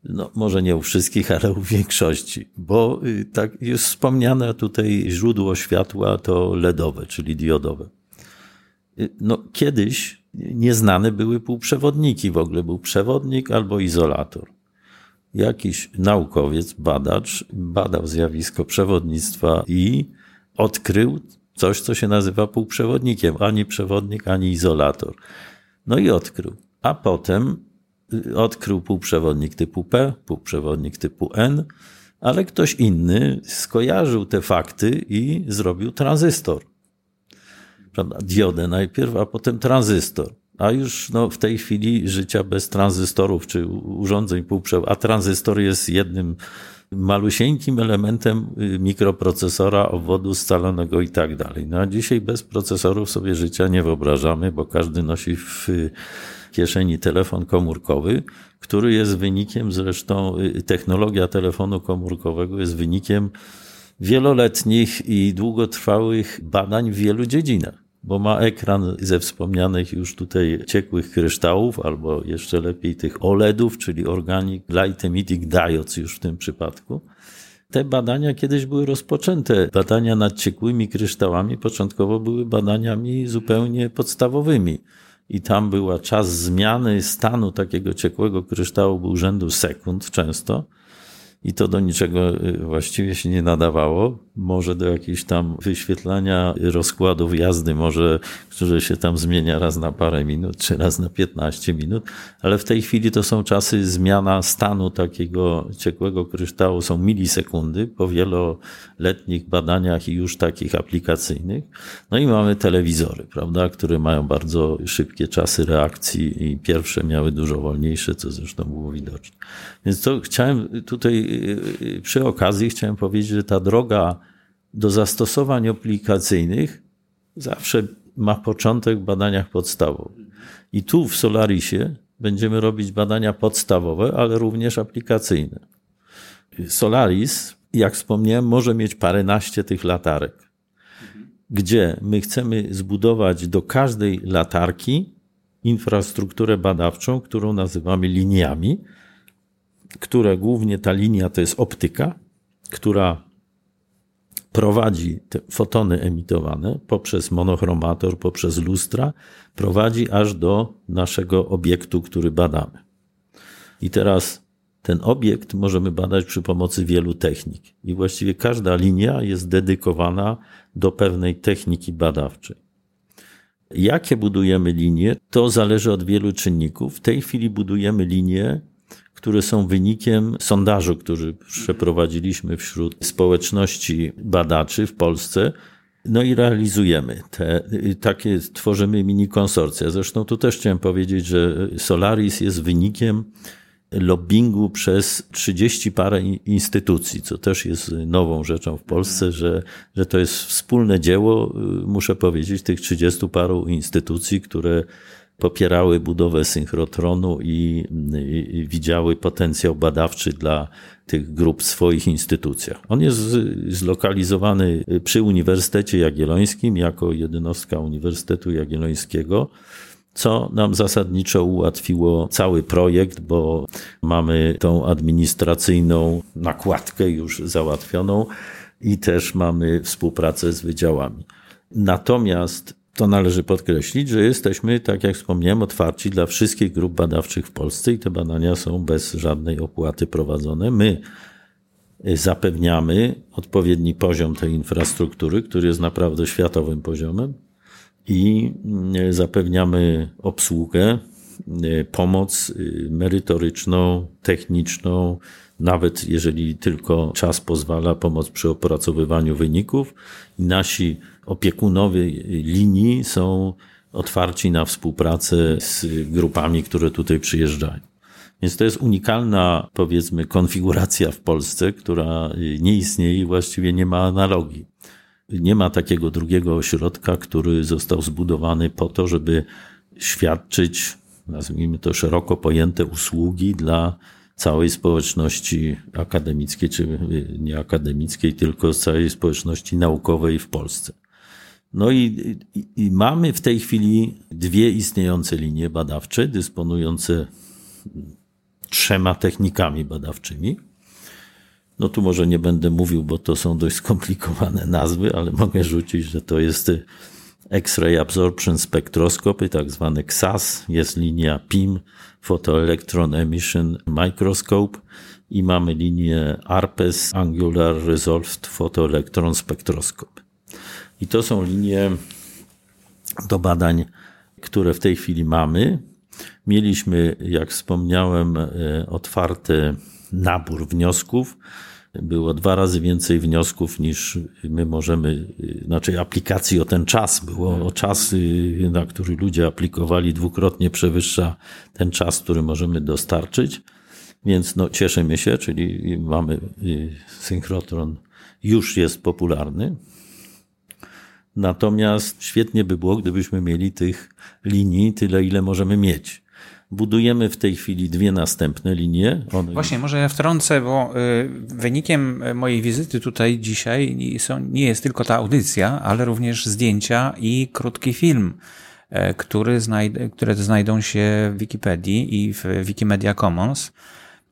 no, może nie u wszystkich, ale u większości, bo y, tak już wspomniane tutaj źródło światła to LEDowe, czyli diodowe. Y, no, kiedyś nieznane były półprzewodniki, w ogóle był przewodnik albo izolator. Jakiś naukowiec, badacz badał zjawisko przewodnictwa i odkrył coś, co się nazywa półprzewodnikiem. Ani przewodnik, ani izolator. No i odkrył. A potem odkrył półprzewodnik typu P, półprzewodnik typu N, ale ktoś inny skojarzył te fakty i zrobił tranzystor. Prawda? Diodę najpierw, a potem tranzystor. A już no, w tej chwili życia bez tranzystorów czy urządzeń półprzewodowych, a tranzystor jest jednym malusieńkim elementem y, mikroprocesora, obwodu scalonego i tak dalej. No a dzisiaj bez procesorów sobie życia nie wyobrażamy, bo każdy nosi w kieszeni telefon komórkowy, który jest wynikiem zresztą, y, technologia telefonu komórkowego jest wynikiem wieloletnich i długotrwałych badań w wielu dziedzinach, bo ma ekran ze wspomnianych już tutaj ciekłych kryształów, albo jeszcze lepiej tych OLEDów, czyli Organic Light Emitting Diodes już w tym przypadku. Te badania kiedyś były rozpoczęte. Badania nad ciekłymi kryształami początkowo były badaniami zupełnie podstawowymi i tam była czas zmiany stanu takiego ciekłego kryształu był rzędu sekund często i to do niczego y, właściwie się nie nadawało. Może do jakiegoś tam wyświetlania rozkładów jazdy, może, które się tam zmienia raz na parę minut, czy raz na 15 minut, ale w tej chwili to są czasy zmiana stanu takiego ciekłego kryształu, są milisekundy po wieloletnich badaniach i już takich aplikacyjnych. No i mamy telewizory, prawda, które mają bardzo szybkie czasy reakcji i pierwsze miały dużo wolniejsze, co zresztą było widoczne. Więc to chciałem tutaj przy okazji chciałem powiedzieć, że ta droga do zastosowań aplikacyjnych zawsze ma początek w badaniach podstawowych. I tu w Solarisie będziemy robić badania podstawowe, ale również aplikacyjne. Solaris jak wspomniałem, może mieć paręnaście tych latarek, gdzie my chcemy zbudować do każdej latarki infrastrukturę badawczą, którą nazywamy liniami, które głównie ta linia to jest optyka, która prowadzi te fotony emitowane poprzez monochromator, poprzez lustra, prowadzi aż do naszego obiektu, który badamy. I teraz ten obiekt możemy badać przy pomocy wielu technik. I właściwie każda linia jest dedykowana do pewnej techniki badawczej. Jakie budujemy linie, to zależy od wielu czynników. W tej chwili budujemy linie, które są wynikiem sondażu, który przeprowadziliśmy wśród społeczności badaczy w Polsce. No i realizujemy te, takie, tworzymy mini konsorcja. Zresztą tu też chciałem powiedzieć, że Solaris jest wynikiem lobbingu przez 30 parę instytucji, co też jest nową rzeczą w Polsce, że, że to jest wspólne dzieło, muszę powiedzieć, tych 30 paru instytucji, które popierały budowę synchrotronu i, i, i, widziały potencjał badawczy dla tych grup w swoich instytucjach. On jest zlokalizowany przy Uniwersytecie Jagiellońskim jako jednostka Uniwersytetu Jagiellońskiego co nam zasadniczo ułatwiło cały projekt, bo mamy tą administracyjną nakładkę już załatwioną i też mamy współpracę z wydziałami. Natomiast to należy podkreślić, że jesteśmy, tak jak wspomniałem, otwarci dla wszystkich grup badawczych w Polsce i te badania są bez żadnej opłaty prowadzone. My zapewniamy odpowiedni poziom tej infrastruktury, który jest naprawdę światowym poziomem i mm, zapewniamy obsługę, y, pomoc y, merytoryczną, techniczną, nawet jeżeli tylko czas pozwala, pomoc przy opracowywaniu wyników. Nasi opiekunowie linii są otwarci na współpracę z grupami, które tutaj przyjeżdżają. Więc to jest unikalna, powiedzmy, konfiguracja w Polsce, która nie istnieje i właściwie nie ma analogii. Nie ma takiego drugiego ośrodka, który został zbudowany po to, żeby świadczyć, nazwijmy to szeroko pojęte usługi dla całej społeczności akademickiej, czy nie akademickiej, tylko całej społeczności naukowej w Polsce. No i, i, i mamy w tej chwili dwie istniejące linie badawcze, dysponujące trzema technikami badawczymi. No tu może nie będę mówił, bo to są dość skomplikowane nazwy, ale mogę rzucić, że to jest X-ray Absorption Spectroscopy, tak zwane XAS, jest linia PIM, Photoelectron Emission Microscope i mamy linię ARPES, Angular Resolved Photoelectron Spectroscope. I to są linie do badań, które w tej chwili mamy. Mieliśmy, jak wspomniałem, e, otwarty nabór wniosków było dwa razy więcej wniosków niż my możemy, znaczy aplikacji o ten czas. Było o czas, na który ludzie aplikowali, dwukrotnie przewyższa ten czas, który możemy dostarczyć. Więc no, cieszymy się, czyli mamy y, synchrotron już jest popularny. Natomiast świetnie by było, gdybyśmy mieli tych linii tyle, ile możemy mieć. Budujemy w tej chwili dwie następne linie. One Właśnie, może ja wtrącę, bo y, wynikiem mojej wizyty tutaj dzisiaj nie jest tylko ta audycja, ale również zdjęcia i krótki film, e, który znajdę, które znajdą się w Wikipedii i w Wikimedia Commons.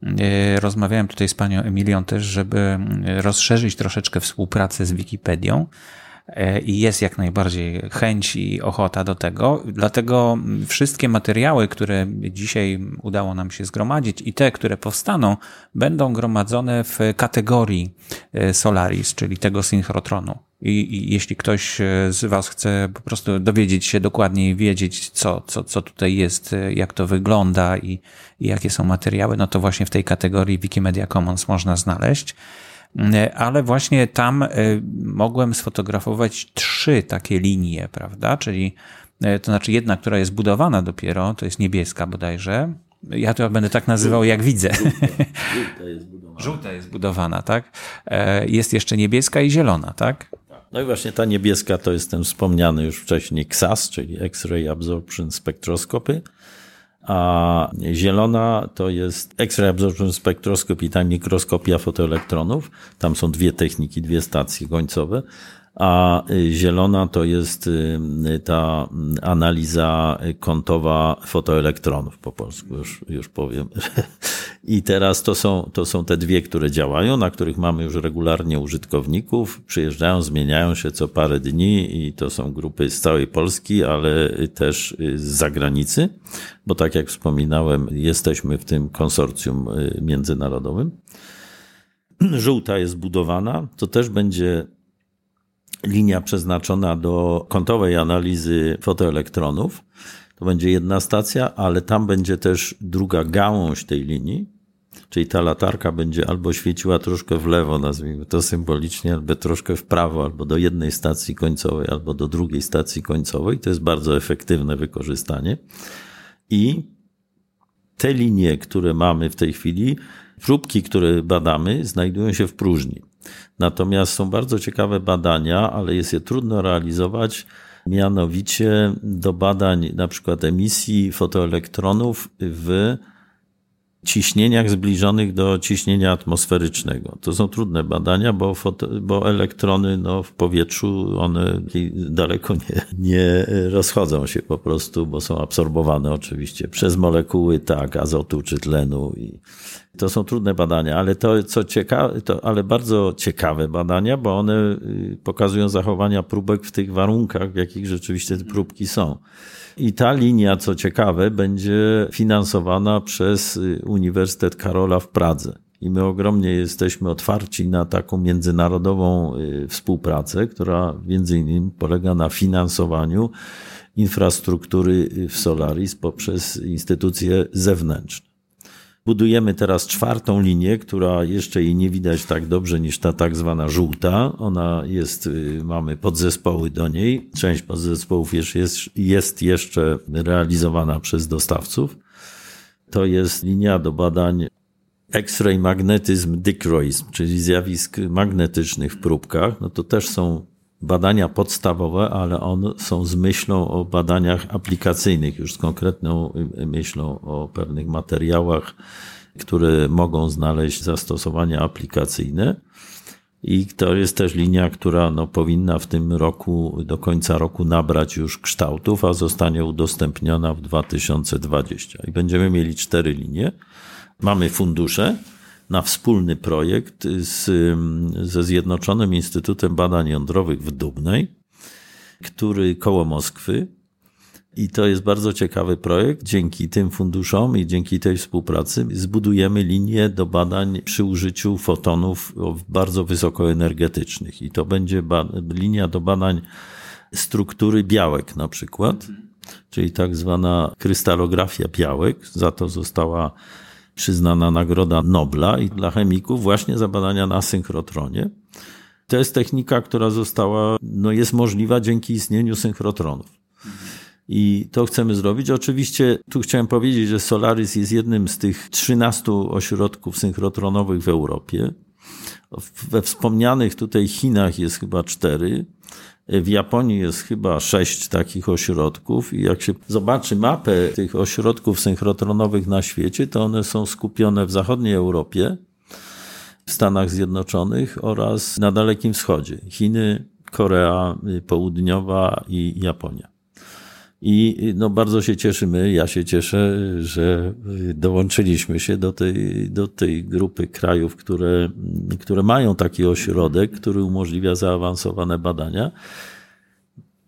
E, rozmawiałem tutaj z panią Emilią też, żeby rozszerzyć troszeczkę współpracę z Wikipedią. E, i jest jak najbardziej chęć i ochota do tego. Dlatego wszystkie materiały, które dzisiaj udało nam się zgromadzić i te, które powstaną, będą gromadzone w kategorii e, Solaris, czyli tego synchrotronu. I, I, jeśli ktoś e, z Was chce po prostu dowiedzieć się dokładniej, wiedzieć, co, co, co tutaj jest, jak to wygląda i, i jakie są materiały, no to właśnie w tej kategorii Wikimedia Commons można znaleźć. E, ale właśnie tam e, mogłem sfotografować trzy takie linie, prawda? Czyli e, to znaczy jedna, która jest budowana dopiero, to jest niebieska bodajże. Ja to będę tak nazywał, jak widzę. Żółta jest budowana. Żółta jest budowana, tak? Jest jeszcze niebieska i zielona, tak? No i właśnie ta niebieska to jest ten wspomniany już wcześniej XAS, czyli X-Ray Absorption Spectroscopy a zielona to jest X-ray absorption spectroscopy, ta mikroskopia fotoelektronów. Tam są dwie techniki, dwie stacje końcowe a y, zielona to jest y, ta analiza kątowa fotoelektronów, po polsku już, już powiem. [LAUGHS] I teraz to są, to są te dwie, które działają, na których mamy już regularnie użytkowników. Przyjeżdżają, zmieniają się co parę dni i to są grupy z całej Polski, ale też z zagranicy, bo tak jak wspominałem, jesteśmy w tym konsorcjum y, międzynarodowym. [CLEARS THROAT] Żółta jest budowana, to też będzie linia przeznaczona do kątowej analizy fotoelektronów. To będzie jedna stacja, ale tam będzie też druga gałąź tej linii, czyli ta latarka będzie albo świeciła troszkę w lewo, nazwijmy to symbolicznie, albo troszkę w prawo, albo do jednej stacji końcowej, albo do drugiej stacji końcowej. To jest bardzo efektywne wykorzystanie. I te linie, które mamy w tej chwili, próbki, które badamy, znajdują się w próżni. Natomiast są bardzo ciekawe badania, ale jest je trudno realizować, mianowicie do badań na przykład emisji fotoelektronów w ciśnieniach zbliżonych do ciśnienia atmosferycznego. To są trudne badania, bo, foto, bo elektrony no, w powietrzu, one daleko nie, nie rozchodzą się po prostu, bo są absorbowane oczywiście przez molekuły, tak, azotu czy tlenu i to są trudne badania, ale to, co ciekawe, to, ale bardzo ciekawe badania, bo one y, pokazują zachowania próbek w tych warunkach, w jakich rzeczywiście te próbki są. I ta linia, co ciekawe, będzie finansowana przez y, Uniwersytet Karola w Pradze. I my ogromnie jesteśmy otwarci na taką międzynarodową y, współpracę, która między innymi polega na finansowaniu infrastruktury w Solaris poprzez instytucje zewnętrzne. Budujemy teraz czwartą linię, która jeszcze jej nie widać tak dobrze niż ta tak zwana żółta. Ona jest, y, mamy podzespoły do niej. Część podzespołów jest, jest jeszcze realizowana przez dostawców. To jest linia do badań X-ray magnetyzm dichroism, czyli zjawisk magnetycznych w próbkach. No to też są badania podstawowe, ale one są z myślą o badaniach aplikacyjnych, już z konkretną myślą o pewnych materiałach, które mogą znaleźć zastosowania aplikacyjne. I to jest też linia, która no, powinna w tym roku, do końca roku nabrać już kształtów, a zostanie udostępniona w 2020. I będziemy mieli cztery linie. Mamy fundusze, na wspólny projekt z, ze Zjednoczonym Instytutem Badań Jądrowych w Dubnej, który koło Moskwy. I to jest bardzo ciekawy projekt. Dzięki tym funduszom i dzięki tej współpracy zbudujemy linię do badań przy użyciu fotonów bardzo wysokoenergetycznych. I to będzie linia do badań struktury białek na przykład, czyli tak zwana krystalografia białek. Za to została przyznana Nagroda Nobla i dla chemików właśnie za badania na synchrotronie. To jest technika, która została, no jest możliwa dzięki istnieniu synchrotronów. I to chcemy zrobić. Oczywiście tu chciałem powiedzieć, że Solaris jest jednym z tych 13 ośrodków synchrotronowych w Europie. We wspomnianych tutaj Chinach jest chyba cztery. W Japonii jest chyba sześć takich ośrodków i jak się zobaczy mapę tych ośrodków synchrotronowych na świecie, to one są skupione w zachodniej Europie, w Stanach Zjednoczonych oraz na Dalekim Wschodzie. Chiny, Korea Południowa i Japonia. I no, bardzo się cieszymy, ja się cieszę, że dołączyliśmy się do tej, do tej grupy krajów, które, które mają taki ośrodek, który umożliwia zaawansowane badania.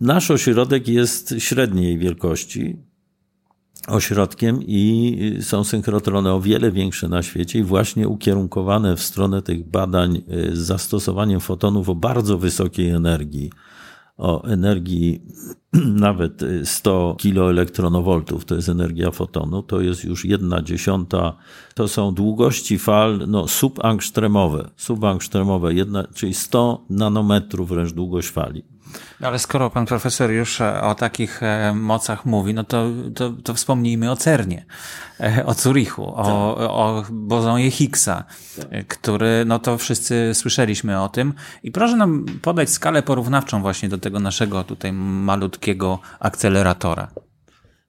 Nasz ośrodek jest średniej wielkości ośrodkiem i są synchrotrony o wiele większe na świecie i właśnie ukierunkowane w stronę tych badań z zastosowaniem fotonów o bardzo wysokiej energii o energii [CLEARS THROAT] nawet 100 kiloelektronowoltów, to jest energia fotonu, to jest już jedna dziesiąta, to są długości fal no, subangstremowe, subangstremowe, jedna, czyli 100 nanometrów wręcz długość fali. Ale skoro pan profesor już e, o takich e, mocach mówi, no to, to, to wspomnijmy o CERNie, e, o Zurichu, o, tak. o bozonie Higgsa, tak. który, no to wszyscy słyszeliśmy o tym. I proszę nam podać skalę porównawczą właśnie do tego naszego tutaj malutkiego akceleratora.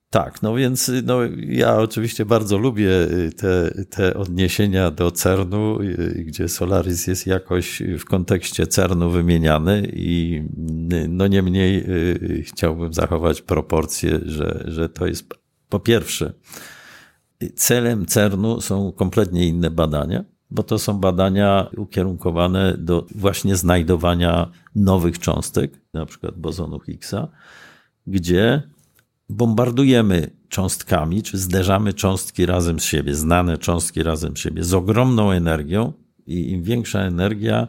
Tak, no więc no, ja oczywiście bardzo lubię te, te odniesienia do CERN-u, gdzie Solaris jest jakoś w kontekście CERN-u wymieniany i no niemniej chciałbym zachować proporcję, że, że to jest po pierwsze celem CERN-u są kompletnie inne badania, bo to są badania ukierunkowane do właśnie znajdowania nowych cząstek, na przykład bozonu Higgsa, gdzie bombardujemy cząstkami, czy zderzamy cząstki razem z siebie, znane cząstki razem z siebie, z ogromną energią i im większa energia,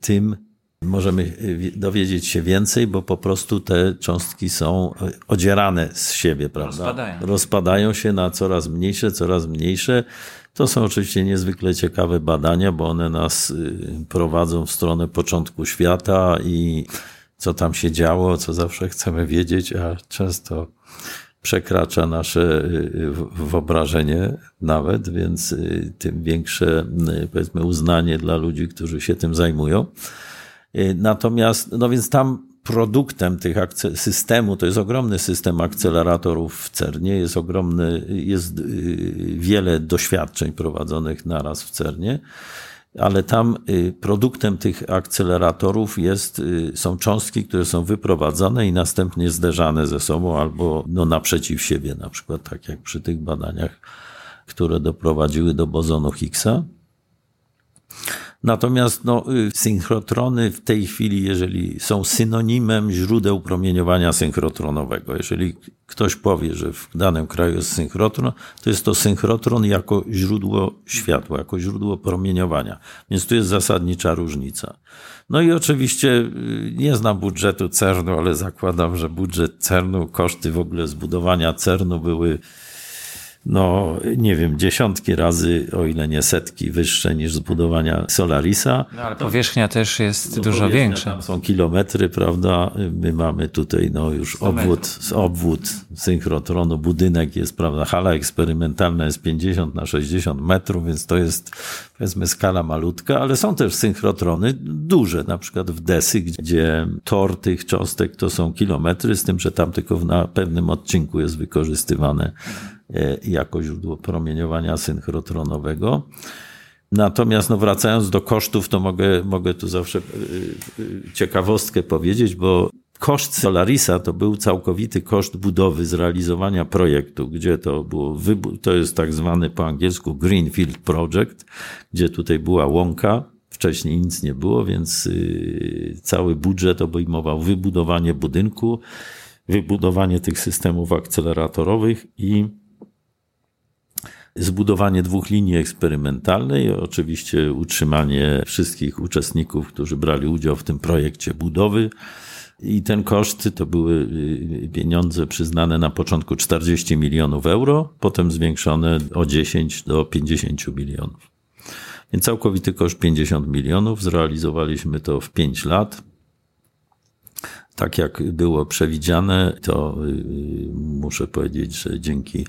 tym możemy dowiedzieć się więcej, bo po prostu te cząstki są odzierane z siebie, prawda? Rozpadają. Rozpadają się na coraz mniejsze, coraz mniejsze. To są oczywiście niezwykle ciekawe badania, bo one nas y, prowadzą w stronę początku świata i co tam się działo, co zawsze chcemy wiedzieć, a często przekracza nasze y, wyobrażenie nawet, więc y, tym większe, powiedzmy, uznanie dla ludzi, którzy się tym zajmują. Natomiast, no więc tam produktem tych systemu, to jest ogromny system akceleratorów w CERNie, jest ogromny, jest y, wiele doświadczeń prowadzonych naraz w CERNie, ale tam y, produktem tych akceleratorów jest, y, są cząstki, które są wyprowadzane i następnie zderzane ze sobą albo no, naprzeciw siebie, na przykład tak jak przy tych badaniach, które doprowadziły do bozonu Higgsa. Natomiast no, y, synchrotrony w tej chwili, jeżeli są synonimem źródeł promieniowania synchrotronowego, jeżeli ktoś powie, że w danym kraju jest synchrotron, to jest to synchrotron jako źródło światła, jako źródło promieniowania. Więc tu jest zasadnicza różnica. No i oczywiście y, nie znam budżetu CERN-u, ale zakładam, że budżet CERN-u, koszty w ogóle zbudowania CERN-u były no nie wiem, dziesiątki razy, o ile nie setki wyższe niż zbudowania Solarisa. No, ale powierzchnia też jest no, dużo większa. Tam są kilometry, prawda? My mamy tutaj no już obwód, obwód synchrotronu, budynek jest, prawda? Hala eksperymentalna jest 50 na 60 metrów, więc to jest powiedzmy skala malutka, ale są też synchrotrony duże, na przykład w Desy, gdzie tor tych cząstek to są kilometry, z tym, że tam tylko na pewnym odcinku jest wykorzystywane jako źródło promieniowania synchrotronowego. Natomiast no wracając do kosztów, to mogę, mogę tu zawsze e, e, ciekawostkę powiedzieć, bo koszt Solarisa to był całkowity koszt budowy, zrealizowania projektu, gdzie to było, to jest tak zwany po angielsku Greenfield Project, gdzie tutaj była łąka, wcześniej nic nie było, więc cały budżet obejmował wybudowanie budynku, wybudowanie tych systemów akceleratorowych i zbudowanie dwóch linii eksperymentalnej, oczywiście utrzymanie wszystkich uczestników, którzy brali udział w tym projekcie budowy. I ten koszt to były y, pieniądze przyznane na początku 40 milionów euro, potem zwiększone o 10 do 50 milionów. Więc całkowity koszt 50 milionów. Zrealizowaliśmy to w 5 lat tak jak było przewidziane, to y, muszę powiedzieć, że dzięki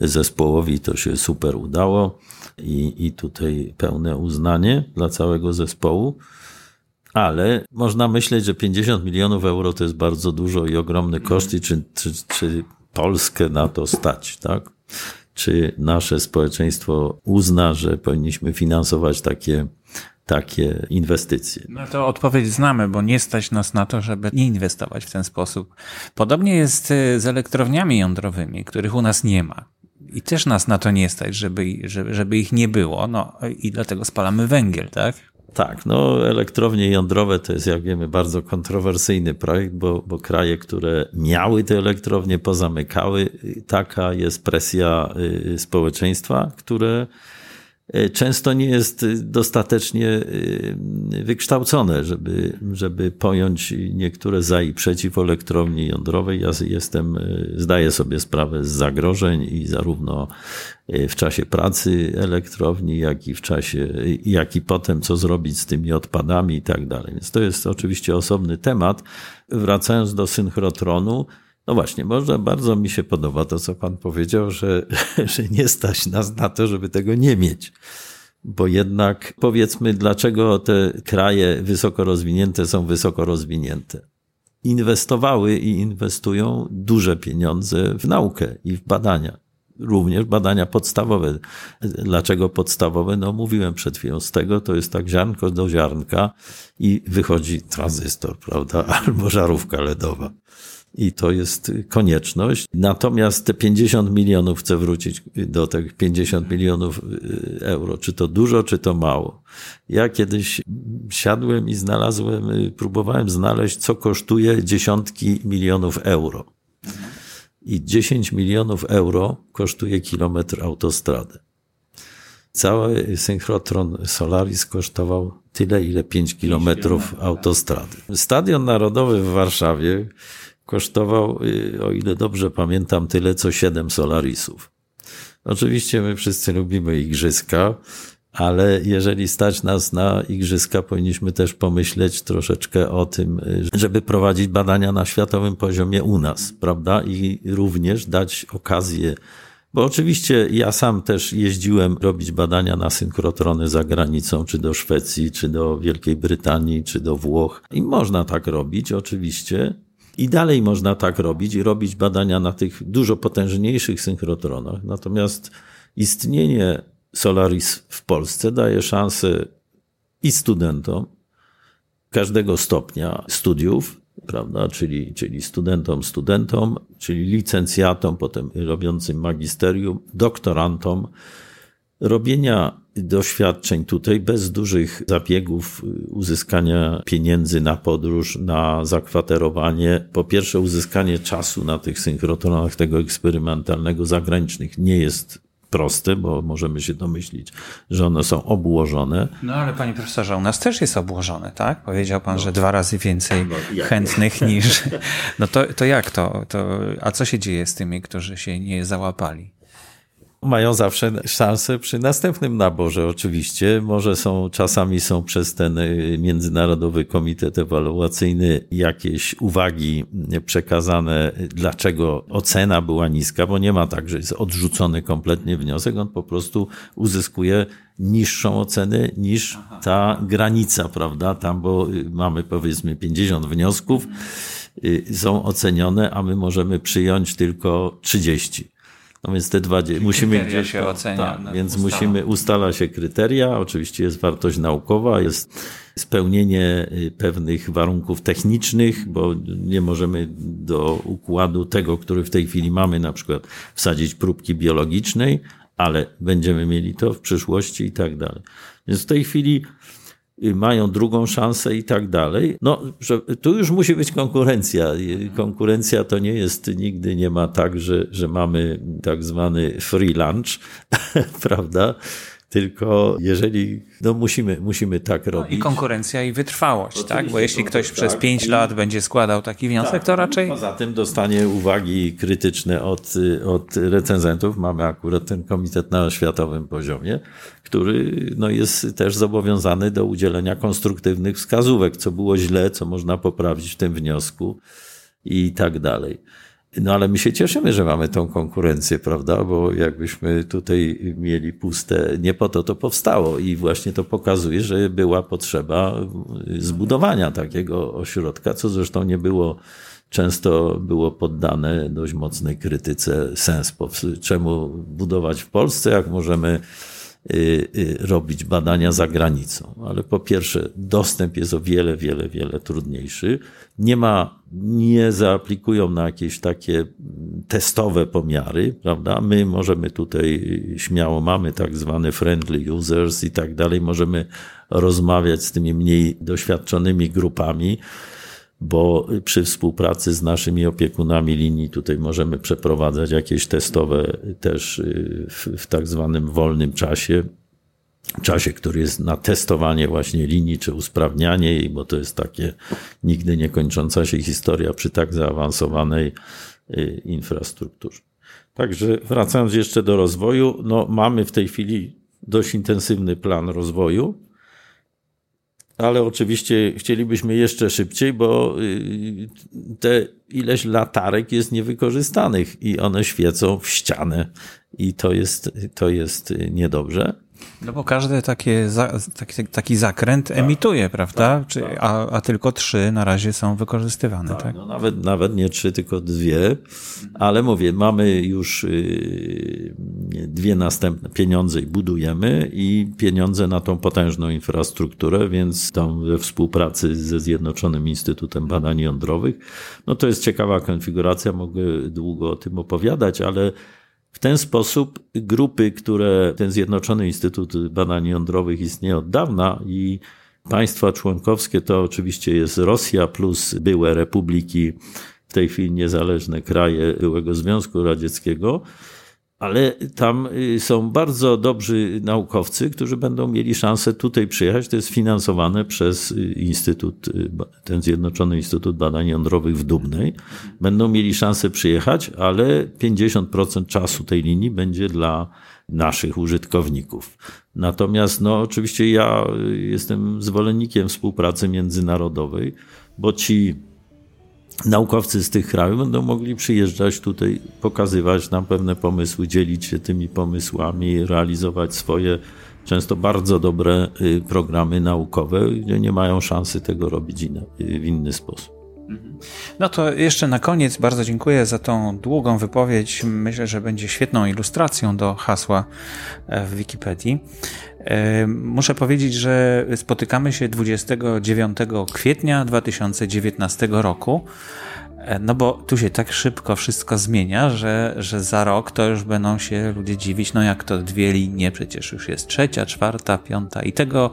zespołowi to się super udało i, i tutaj pełne uznanie dla całego zespołu. Ale można myśleć, że 50 milionów euro to jest bardzo dużo i ogromny koszt, i czy, czy, czy Polskę na to stać, tak? Czy nasze społeczeństwo uzna, że powinniśmy finansować takie takie inwestycje. No to odpowiedź znamy, bo nie stać nas na to, żeby nie inwestować w ten sposób. Podobnie jest y, z elektrowniami jądrowymi, których u nas nie ma. I też nas na to nie stać, żeby, żeby, żeby ich nie było. No i dlatego spalamy węgiel, tak? Tak, no elektrownie jądrowe to jest, jak wiemy, bardzo kontrowersyjny projekt, bo, bo kraje, które miały te elektrownie, pozamykały. Taka jest presja y, społeczeństwa, które często nie jest dostatecznie e, wykształcone, żeby, żeby pojąć niektóre za i przeciw elektrowni jądrowej. Ja jestem, e, zdaję sobie sprawę z zagrożeń i zarówno w czasie pracy elektrowni, jak i w czasie, jak i potem, co zrobić z tymi odpadami i tak dalej. Więc to jest oczywiście osobny temat. Wracając do synchrotronu, no właśnie, może bardzo mi się podoba to, co pan powiedział, że, [LAUGHS] że nie stać nas na to, żeby tego nie mieć. Bo jednak powiedzmy, dlaczego te kraje wysoko rozwinięte są wysoko rozwinięte. inwestowały i inwestują duże pieniądze w naukę i w badania. Również badania podstawowe. Dlaczego podstawowe? No mówiłem przed chwilą, z tego to jest tak ziarnko do ziarnka i wychodzi tranzystor, prawda? [LAUGHS] Albo żarówka LEDowa i to jest konieczność. Natomiast te 50 milionów, chcę wrócić do tych 50 milionów y, euro, czy to dużo, czy to mało. Ja kiedyś siadłem i znalazłem, y, próbowałem znaleźć, co kosztuje dziesiątki milionów euro. I 10 milionów euro kosztuje kilometr autostrady. Cały synchrotron Solaris kosztował tyle, ile 5 kilometrów tak. autostrady. Stadion Narodowy w Warszawie kosztował, y, o ile dobrze pamiętam, tyle co siedem Solarisów. Oczywiście my wszyscy lubimy igrzyska, ale jeżeli stać nas na igrzyska, powinniśmy też pomyśleć troszeczkę o tym, y, żeby prowadzić badania na światowym poziomie u nas, prawda? I również dać okazję bo oczywiście ja sam też jeździłem robić badania na synchrotrony za granicą, czy do Szwecji, czy do Wielkiej Brytanii, czy do Włoch. I można tak robić, oczywiście, i dalej można tak robić i robić badania na tych dużo potężniejszych synchrotronach. Natomiast istnienie Solaris w Polsce daje szansę i studentom każdego stopnia studiów, prawda, czyli, czyli studentom, studentom, czyli licencjatom, potem robiącym magisterium, doktorantom, robienia doświadczeń tutaj bez dużych zabiegów uzyskania pieniędzy na podróż, na zakwaterowanie. Po pierwsze, uzyskanie czasu na tych synchrotronach tego eksperymentalnego zagranicznych nie jest proste, bo możemy się domyślić, że one są obłożone. No ale panie profesorze, u nas też jest obłożone, tak? Powiedział pan, no. że dwa razy więcej no, chętnych niż. [LAUGHS] No to, to jak to, to? A co się dzieje z tymi, którzy się nie załapali? Mają zawsze szansę przy następnym naborze, oczywiście. Może są, czasami są przez ten y, Międzynarodowy Komitet Ewaluacyjny jakieś uwagi przekazane, dlaczego ocena była niska, bo nie ma tak, że jest odrzucony kompletnie wniosek, on po prostu uzyskuje niższą ocenę niż ta granica, prawda? Tam, bo y, mamy powiedzmy 50 wniosków, y, są ocenione, a my możemy przyjąć tylko 30. No więc te dwa musimy gdzieś się ocenia. Tak, no, więc ustala. musimy ustala się kryteria. Oczywiście jest wartość naukowa, jest spełnienie y, pewnych warunków technicznych, bo nie możemy do układu tego, który w tej chwili mamy, na przykład wsadzić próbki biologicznej, ale będziemy mieli to w przyszłości i tak dalej. Więc w tej chwili mają drugą szansę i tak dalej. No, że tu już musi być konkurencja. Konkurencja to nie jest, nigdy nie ma tak, że, że mamy tak zwany free lunch, [LAUGHS] prawda? Tylko jeżeli, no musimy, musimy tak robić. No I konkurencja i wytrwałość, Oczywiście tak? Bo jeśli ktoś tak. przez pięć lat będzie składał taki wniosek, tak. to raczej... Poza tym dostanie uwagi krytyczne od, od recenzentów. Mamy akurat ten komitet na światowym poziomie, który no, jest też zobowiązany do udzielenia konstruktywnych wskazówek, co było źle, co można poprawić w tym wniosku i tak dalej. No ale my się cieszymy, że mamy tą konkurencję, prawda? Bo jakbyśmy tutaj mieli puste, nie po to to powstało i właśnie to pokazuje, że była potrzeba zbudowania takiego ośrodka, co zresztą nie było często było poddane dość mocnej krytyce sens. Czemu budować w Polsce, jak możemy robić badania za granicą. Ale po pierwsze, dostęp jest o wiele, wiele, wiele trudniejszy. Nie ma, nie zaaplikują na jakieś takie testowe pomiary, prawda? My możemy tutaj śmiało, mamy tak zwane friendly users i tak dalej, możemy rozmawiać z tymi mniej doświadczonymi grupami bo przy współpracy z naszymi opiekunami linii tutaj możemy przeprowadzać jakieś testowe też y, w, w tak zwanym wolnym czasie, czasie, który jest na testowanie właśnie linii czy usprawnianie jej, bo to jest takie nigdy niekończąca się historia przy tak zaawansowanej y, infrastrukturze. Także wracając jeszcze do rozwoju, no mamy w tej chwili dość intensywny plan rozwoju ale oczywiście chcielibyśmy jeszcze szybciej, bo y, te ileś latarek jest niewykorzystanych i one świecą w ścianę i to jest, to jest niedobrze. No bo każdy takie taki, taki zakręt tak, emituje, prawda? Tak, Czy, tak. A, a tylko trzy na razie są wykorzystywane, tak? tak? No nawet, nawet nie trzy, tylko dwie, ale mówię, mamy już y, dwie następne pieniądze i budujemy i pieniądze na tą potężną infrastrukturę, więc tam we współpracy ze Zjednoczonym Instytutem Badań Jądrowych, no to jest ciekawa konfiguracja, mogę długo o tym opowiadać, ale w ten sposób grupy, które ten Zjednoczony Instytut Badań Jądrowych istnieje od dawna i państwa członkowskie to oczywiście jest Rosja plus byłe republiki, w tej chwili niezależne kraje byłego Związku Radzieckiego, ale tam y, są bardzo dobrzy naukowcy, którzy będą mieli szansę tutaj przyjechać. To jest finansowane przez y, Instytut, y, ten Zjednoczony Instytut Badań Jądrowych w Dubnej. Będą mieli szansę przyjechać, ale 50% czasu tej linii będzie dla naszych użytkowników. Natomiast, no, oczywiście ja jestem zwolennikiem współpracy międzynarodowej, bo ci naukowcy z tych krajów będą mogli przyjeżdżać tutaj, pokazywać nam pewne pomysły, dzielić się tymi pomysłami, realizować swoje często bardzo dobre y, programy naukowe, gdzie nie mają szansy tego robić w inny sposób. Mhm. No to jeszcze na koniec bardzo dziękuję za tą długą wypowiedź. Myślę, że będzie świetną ilustracją do hasła e, w Wikipedii. Muszę powiedzieć, że spotykamy się 29 kwietnia 2019 roku. E, no bo tu się tak szybko wszystko zmienia, że, że za rok to już będą się ludzie dziwić, no jak to dwie linie, przecież już jest trzecia, czwarta, piąta i tego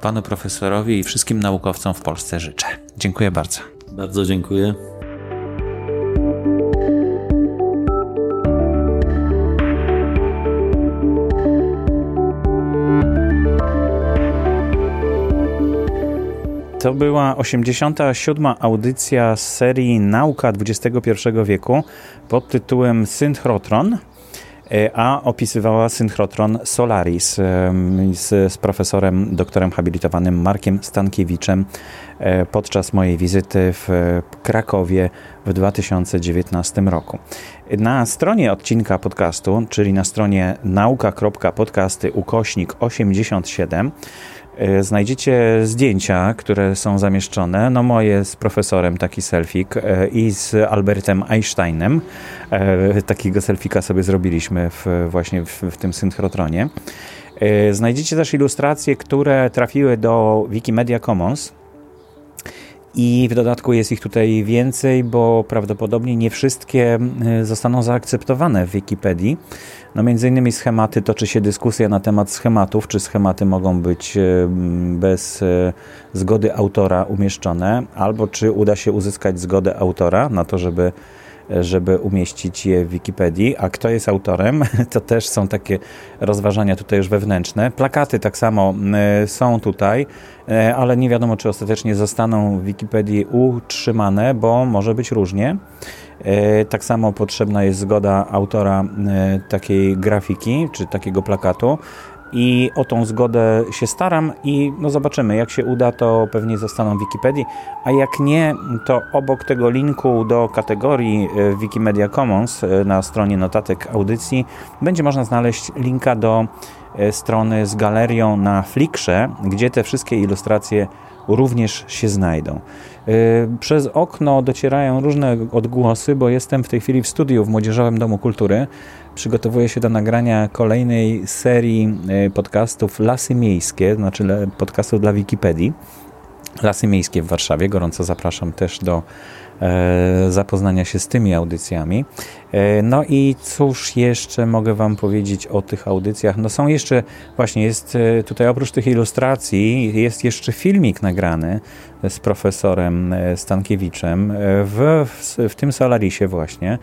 panu profesorowi i wszystkim naukowcom w Polsce życzę. Dziękuję bardzo. Bardzo dziękuję. To była 87. audycja z serii Nauka XXI wieku pod tytułem Synchrotron, e, a opisywała synchrotron Solaris z, z profesorem, doktorem habilitowanym Markiem Stankiewiczem e, podczas mojej wizyty w Krakowie w 2019 roku. Na stronie odcinka podcastu, czyli na stronie nauka.podcasty ukośnik 87 E, znajdziecie zdjęcia, które są zamieszczone. No moje z profesorem, taki selfik e, i z Albertem Einsteinem. E, takiego selfika sobie zrobiliśmy w, właśnie w, w tym synchrotronie. Znajdziecie też ilustracje, które trafiły do Wikimedia Commons. I w dodatku jest ich tutaj więcej, bo prawdopodobnie nie wszystkie zostaną zaakceptowane w Wikipedii. No między innymi schematy, toczy się dyskusja na temat schematów, czy schematy mogą być e, bez e, zgody autora umieszczone, albo czy uda się uzyskać zgodę autora na to, żeby żeby umieścić je w Wikipedii, a kto jest autorem, [LAUGHS] to też są takie rozważania tutaj już wewnętrzne. Plakaty tak samo e, są tutaj, ale nie wiadomo, czy ostatecznie zostaną w Wikipedii utrzymane, bo może być różnie. E, tak samo potrzebna jest zgoda autora takiej grafiki czy takiego plakatu. I o tą zgodę się staram i no zobaczymy, jak się uda, to pewnie zostaną w Wikipedii, a jak nie, to obok tego linku do kategorii e, Wikimedia Commons na stronie notatek audycji będzie można znaleźć linka do strony z galerią na Flickrze, gdzie te wszystkie ilustracje również się znajdą. Y, przez okno docierają różne odgłosy, bo jestem w tej chwili w studiu w Młodzieżowym Domu Kultury. Przygotowuję się do nagrania kolejnej serii y, podcastów Lasy Miejskie, znaczy podcastów dla Wikipedii. Lasy Miejskie w Warszawie. Gorąco zapraszam też do zapoznania się z tymi audycjami. E, no i cóż jeszcze mogę Wam powiedzieć o tych audycjach? No są jeszcze, właśnie jest e, tutaj oprócz tych ilustracji, jest jeszcze filmik nagrany z profesorem Stankiewiczem w, w, w tym Solarisie właśnie.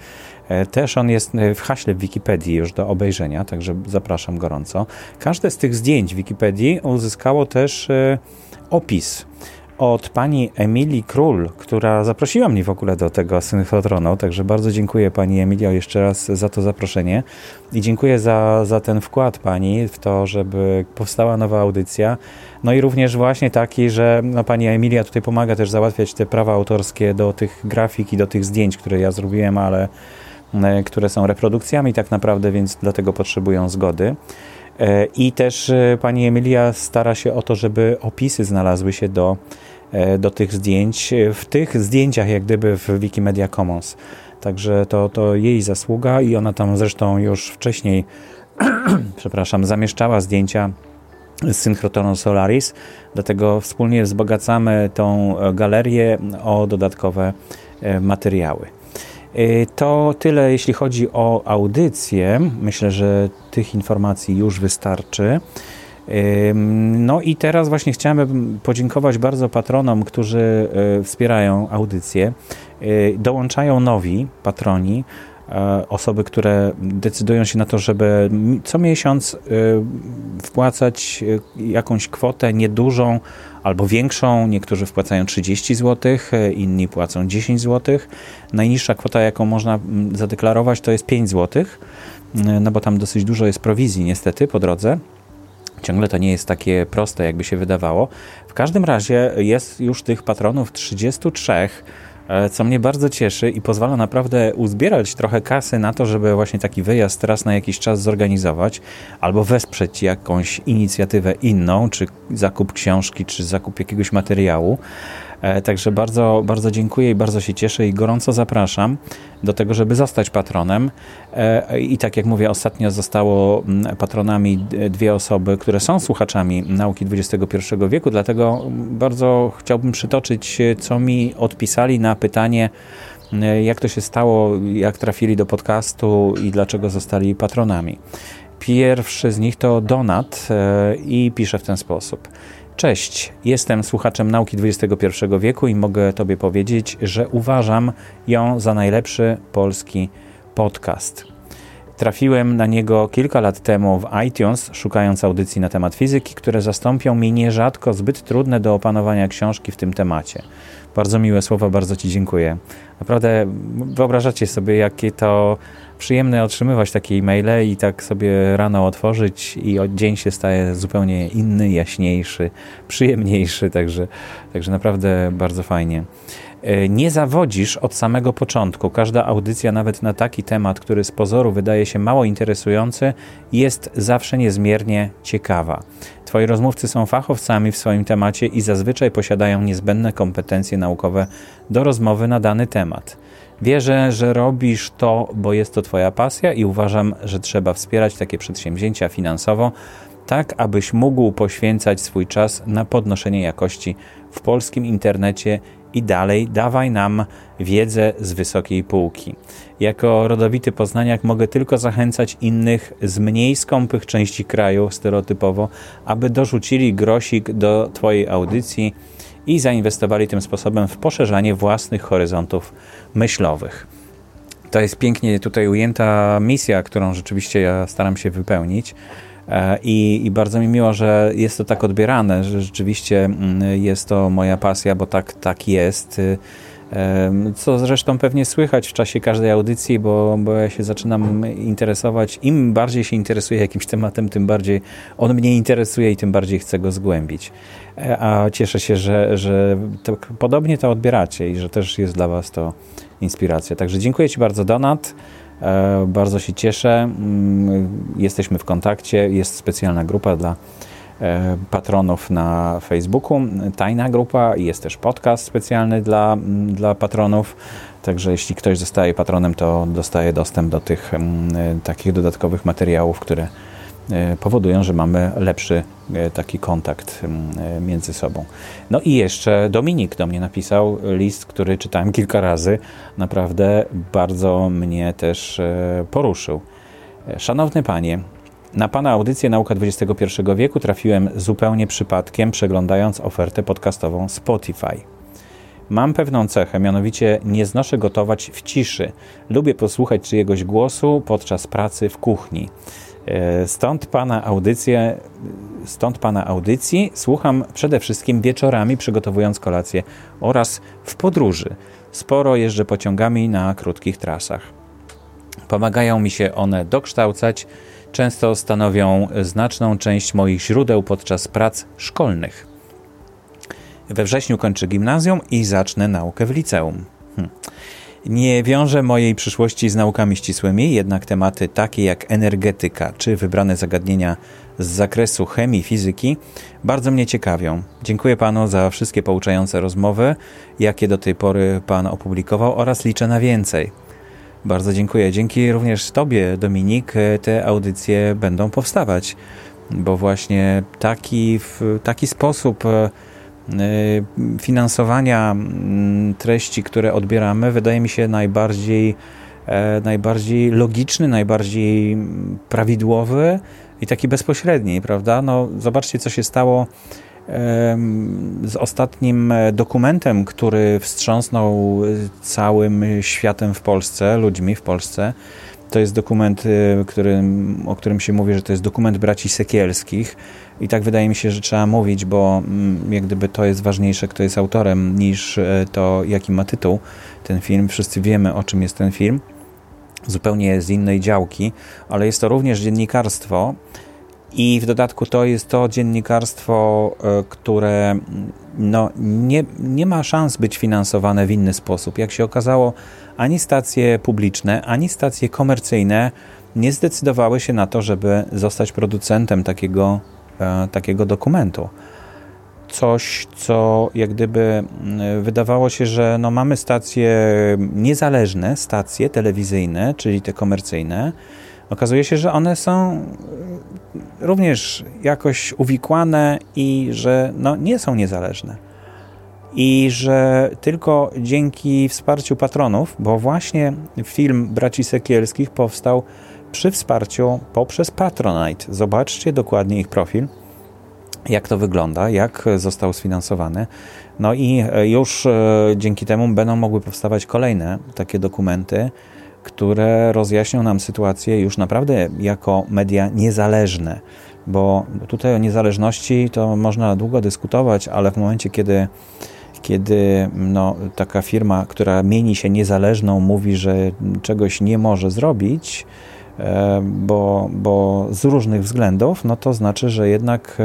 Też on jest w haśle w Wikipedii już do obejrzenia, także zapraszam gorąco. Każde z tych zdjęć w Wikipedii uzyskało też opis od pani Emilii Król, która zaprosiła mnie w ogóle do tego synchrotronu, także bardzo dziękuję pani Emilio jeszcze raz za to zaproszenie i dziękuję za, za ten wkład pani w to, żeby powstała nowa audycja. No i również właśnie taki, że no, pani Emilia tutaj pomaga też załatwiać te prawa autorskie do tych grafik i do tych zdjęć, które ja zrobiłem, ale e, które są reprodukcjami tak naprawdę, więc dlatego potrzebują zgody. I też pani Emilia stara się o to, żeby opisy znalazły się do, do tych zdjęć, w tych zdjęciach jak gdyby w Wikimedia Commons. Także to, to jej zasługa i ona tam zresztą już wcześniej, [CLEARS THROAT] przepraszam, zamieszczała zdjęcia z Synchrotoną Solaris, dlatego wspólnie wzbogacamy tą galerię o dodatkowe e, materiały. E, to tyle, jeśli chodzi o audycję. Myślę, że tych informacji już wystarczy. No i teraz właśnie chciałem podziękować bardzo patronom, którzy e, wspierają audycję. Dołączają nowi patroni, osoby, które decydują się na to, żeby co miesiąc wpłacać jakąś kwotę niedużą albo większą. Niektórzy wpłacają 30 zł, inni płacą 10 zł. Najniższa kwota, jaką można zadeklarować, to jest 5 zł, no bo tam dosyć dużo jest prowizji niestety po drodze. Ciągle to nie jest takie proste, jakby się wydawało. W każdym razie jest już tych patronów 33, e, co mnie bardzo cieszy i pozwala naprawdę uzbierać trochę kasy na to, żeby właśnie taki wyjazd raz na jakiś czas zorganizować albo wesprzeć jakąś inicjatywę inną, czy zakup książki, czy zakup jakiegoś materiału. E, także bardzo, bardzo dziękuję i bardzo się cieszę i gorąco zapraszam do tego, żeby zostać patronem. E, I tak jak mówię, ostatnio zostało mm, patronami dwie osoby, które są słuchaczami nauki XXI wieku, dlatego bardzo chciałbym przytoczyć, co mi odpisali na pytanie, e, jak to się stało, jak trafili do podcastu i dlaczego zostali patronami. Pierwszy z nich to Donat i pisze w ten sposób. Cześć, jestem słuchaczem nauki XXI wieku i mogę Tobie powiedzieć, że uważam ją za najlepszy polski podcast. Trafiłem na niego kilka lat temu w iTunes, szukając audycji na temat fizyki, które zastąpią mi nierzadko zbyt trudne do opanowania książki w tym temacie. Bardzo miłe słowa, bardzo Ci dziękuję. Naprawdę wyobrażacie sobie, jakie to przyjemne otrzymywać takie e-maile i tak sobie rano otworzyć i dzień się staje zupełnie inny, jaśniejszy, przyjemniejszy, także, także naprawdę bardzo fajnie. E, nie zawodzisz od samego początku. Każda audycja, nawet na taki temat, który z pozoru wydaje się mało interesujący, jest zawsze niezmiernie ciekawa. Twoi rozmówcy są fachowcami w swoim temacie i zazwyczaj posiadają niezbędne kompetencje naukowe do rozmowy na dany temat. Wierzę, że robisz to, bo jest to Twoja pasja i uważam, że trzeba wspierać takie przedsięwzięcia finansowo, tak abyś mógł poświęcać swój czas na podnoszenie jakości w polskim internecie i dalej dawaj nam wiedzę z wysokiej półki. Jako rodowity poznaniak mogę tylko zachęcać innych z mniej skąpych części kraju stereotypowo, aby dorzucili grosik do Twojej audycji i zainwestowali tym sposobem w poszerzanie własnych horyzontów myślowych. To jest pięknie tutaj ujęta misja, którą rzeczywiście ja staram się wypełnić. E, I, I, bardzo mi miło, że jest to tak odbierane, że rzeczywiście mm, jest to moja pasja, bo tak, tak jest. Co zresztą pewnie słychać w czasie każdej audycji, bo, bo ja się zaczynam interesować. Im bardziej się interesuję jakimś tematem, tym bardziej on mnie interesuje i tym bardziej chcę go zgłębić. E, a cieszę się, że, że to, podobnie to odbieracie i że też jest dla Was to inspiracja. Także dziękuję Ci bardzo, Donat. E, bardzo się cieszę. Mm, jesteśmy w kontakcie. Jest specjalna grupa dla e, patronów na Facebooku. Tajna grupa i jest też podcast specjalny dla, mm, dla patronów. Także jeśli ktoś zostaje patronem, to dostaje dostęp do tych mm, takich dodatkowych materiałów, które powodują, że mamy lepszy e, taki kontakt e, między sobą. No i jeszcze Dominik do mnie napisał list, który czytałem [LAUGHS] kilka razy. Naprawdę bardzo mnie też poruszył. Szanowny panie, na Pana audycję Nauka XXI wieku trafiłem zupełnie przypadkiem, przeglądając ofertę podcastową Spotify. Mam pewną cechę, mianowicie nie znoszę gotować w ciszy. Lubię posłuchać czyjegoś głosu podczas pracy w kuchni. E, stąd pana audycję, stąd pana audycji słucham przede wszystkim wieczorami, przygotowując kolację oraz w podróży. Sporo jeżdżę pociągami na krótkich trasach. Pomagają mi się one dokształcać, często stanowią znaczną część moich źródeł podczas prac szkolnych. We wrześniu kończę gimnazjum i zacznę naukę w liceum. Hm. Nie wiążę mojej przyszłości z naukami ścisłymi, jednak tematy takie jak energetyka czy wybrane zagadnienia z zakresu chemii, fizyki bardzo mnie ciekawią. Dziękuję panu za wszystkie pouczające rozmowy, jakie do tej pory pan opublikował oraz liczę na więcej. Bardzo dziękuję. Dzięki również tobie, Dominik, te audycje będą powstawać, bo właśnie taki, taki sposób e, finansowania mm, treści, które odbieramy, wydaje mi się najbardziej, e, najbardziej logiczny, najbardziej prawidłowy i taki bezpośredni, prawda? No, zobaczcie, co się stało z ostatnim dokumentem, który wstrząsnął całym światem w Polsce, ludźmi w Polsce. To jest dokument, y, którym, o którym się mówi, że to jest dokument braci Sekielskich. I tak wydaje mi się, że trzeba mówić, bo mm, jak gdyby to jest ważniejsze, kto jest autorem, niż e, to, jaki ma tytuł ten film. Wszyscy wiemy, o czym jest ten film. Zupełnie z innej działki, ale jest to również dziennikarstwo. I w dodatku to jest to dziennikarstwo, e, które mm, no, nie, nie ma szans być finansowane w inny sposób. Jak się okazało, ani stacje publiczne, ani stacje komercyjne nie zdecydowały się na to, żeby zostać producentem takiego, e, takiego dokumentu. Coś, co jak gdyby mm, wydawało się, że no mamy stacje niezależne, stacje telewizyjne, czyli te komercyjne. Okazuje się, że one są również jakoś uwikłane i że no, nie są niezależne. I że tylko dzięki wsparciu patronów, bo właśnie film Braci Sekielskich powstał przy wsparciu poprzez Patronite. Zobaczcie dokładnie ich profil, jak to wygląda, jak został sfinansowany. No i już e, dzięki temu będą mogły powstawać kolejne takie dokumenty, które rozjaśnią nam sytuację już naprawdę jako media niezależne, bo tutaj o niezależności to można długo dyskutować, ale w momencie, kiedy kiedy no, taka firma, która mieni się niezależną, mówi, że czegoś nie może zrobić, e, bo, bo z różnych względów, no to znaczy, że jednak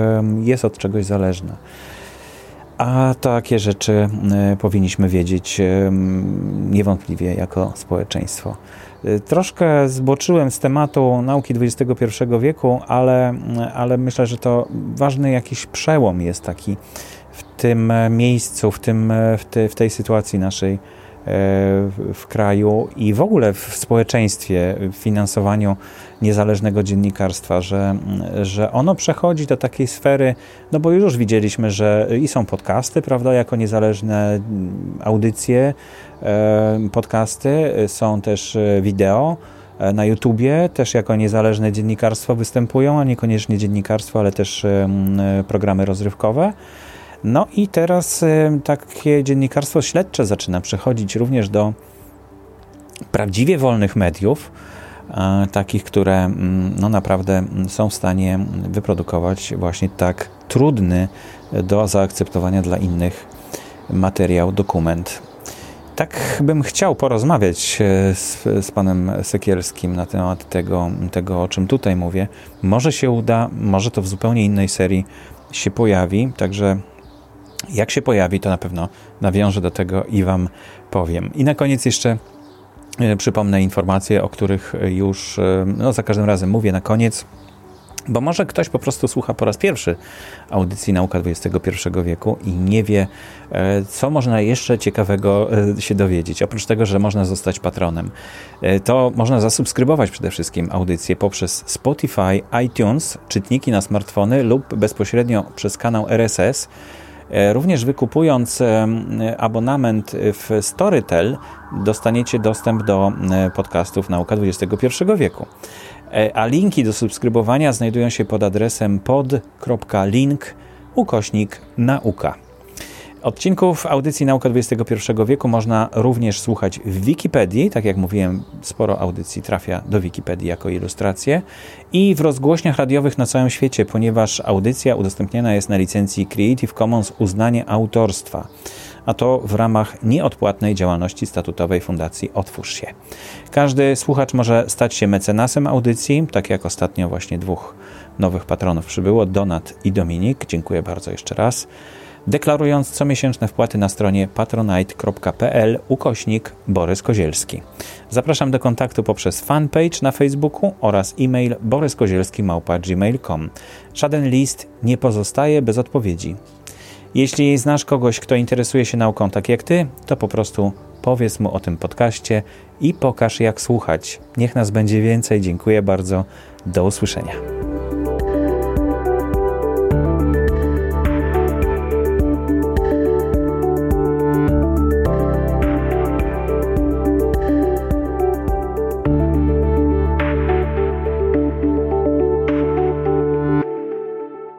jest od czegoś zależna. A takie rzeczy e, powinniśmy wiedzieć e, niewątpliwie jako społeczeństwo. E, troszkę zboczyłem z tematu nauki XXI wieku, ale, ale myślę, że to ważny jakiś przełom jest taki w tym miejscu, w, tym, w, te, w tej sytuacji naszej w kraju i w ogóle w społeczeństwie, w finansowaniu niezależnego dziennikarstwa, że, że ono przechodzi do takiej sfery, no bo już widzieliśmy, że i są podcasty, prawda, jako niezależne audycje, podcasty, są też wideo, na YouTubie też jako niezależne dziennikarstwo występują, a niekoniecznie dziennikarstwo, ale też programy rozrywkowe. No i teraz takie dziennikarstwo śledcze zaczyna przechodzić również do prawdziwie wolnych mediów, takich, które mm, no naprawdę są w stanie wyprodukować właśnie tak trudny do zaakceptowania dla innych materiał, dokument. Tak bym chciał porozmawiać e, z, z panem Sekielskim na temat tego, tego, o czym tutaj mówię. Może się uda, może to w zupełnie innej serii się pojawi, także jak się pojawi, to na pewno nawiążę do tego i Wam powiem. I na koniec jeszcze e, przypomnę informacje, o których już e, no, za każdym razem mówię na koniec. Bo może ktoś po prostu słucha po raz pierwszy audycji Nauka XXI wieku i nie wie, e, co można jeszcze ciekawego się dowiedzieć. Oprócz tego, że można zostać patronem, to można zasubskrybować przede wszystkim audycję poprzez Spotify, iTunes, czytniki na smartfony lub bezpośrednio przez kanał RSS E, również wykupując e, abonament w Storytel, dostaniecie dostęp do e, podcastów Nauka XXI wieku. A linki do subskrybowania znajdują się pod adresem pod.link ukośnik nauka. Odcinków audycji Nauka XXI wieku można również słuchać w Wikipedii. Tak jak mówiłem, sporo audycji trafia do Wikipedii jako ilustracje i w rozgłośniach radiowych na całym świecie, ponieważ audycja udostępniana jest na licencji Creative Commons uznanie autorstwa a to w ramach nieodpłatnej działalności statutowej Fundacji Otwórz się. Każdy słuchacz może stać się mecenasem audycji, tak jak ostatnio właśnie dwóch nowych patronów przybyło, Donat i Dominik. Dziękuję bardzo jeszcze raz. Deklarując comiesięczne wpłaty na stronie patronite.pl ukośnik Borys Kozielski. Zapraszam do kontaktu poprzez fanpage na Facebooku oraz e-mail boryskozielski.gmail.com. Żaden list nie pozostaje bez odpowiedzi. Jeśli znasz kogoś, kto interesuje się nauką tak jak ty, to po prostu powiedz mu o tym podcaście i pokaż jak słuchać. Niech nas będzie więcej. Dziękuję bardzo. Do usłyszenia.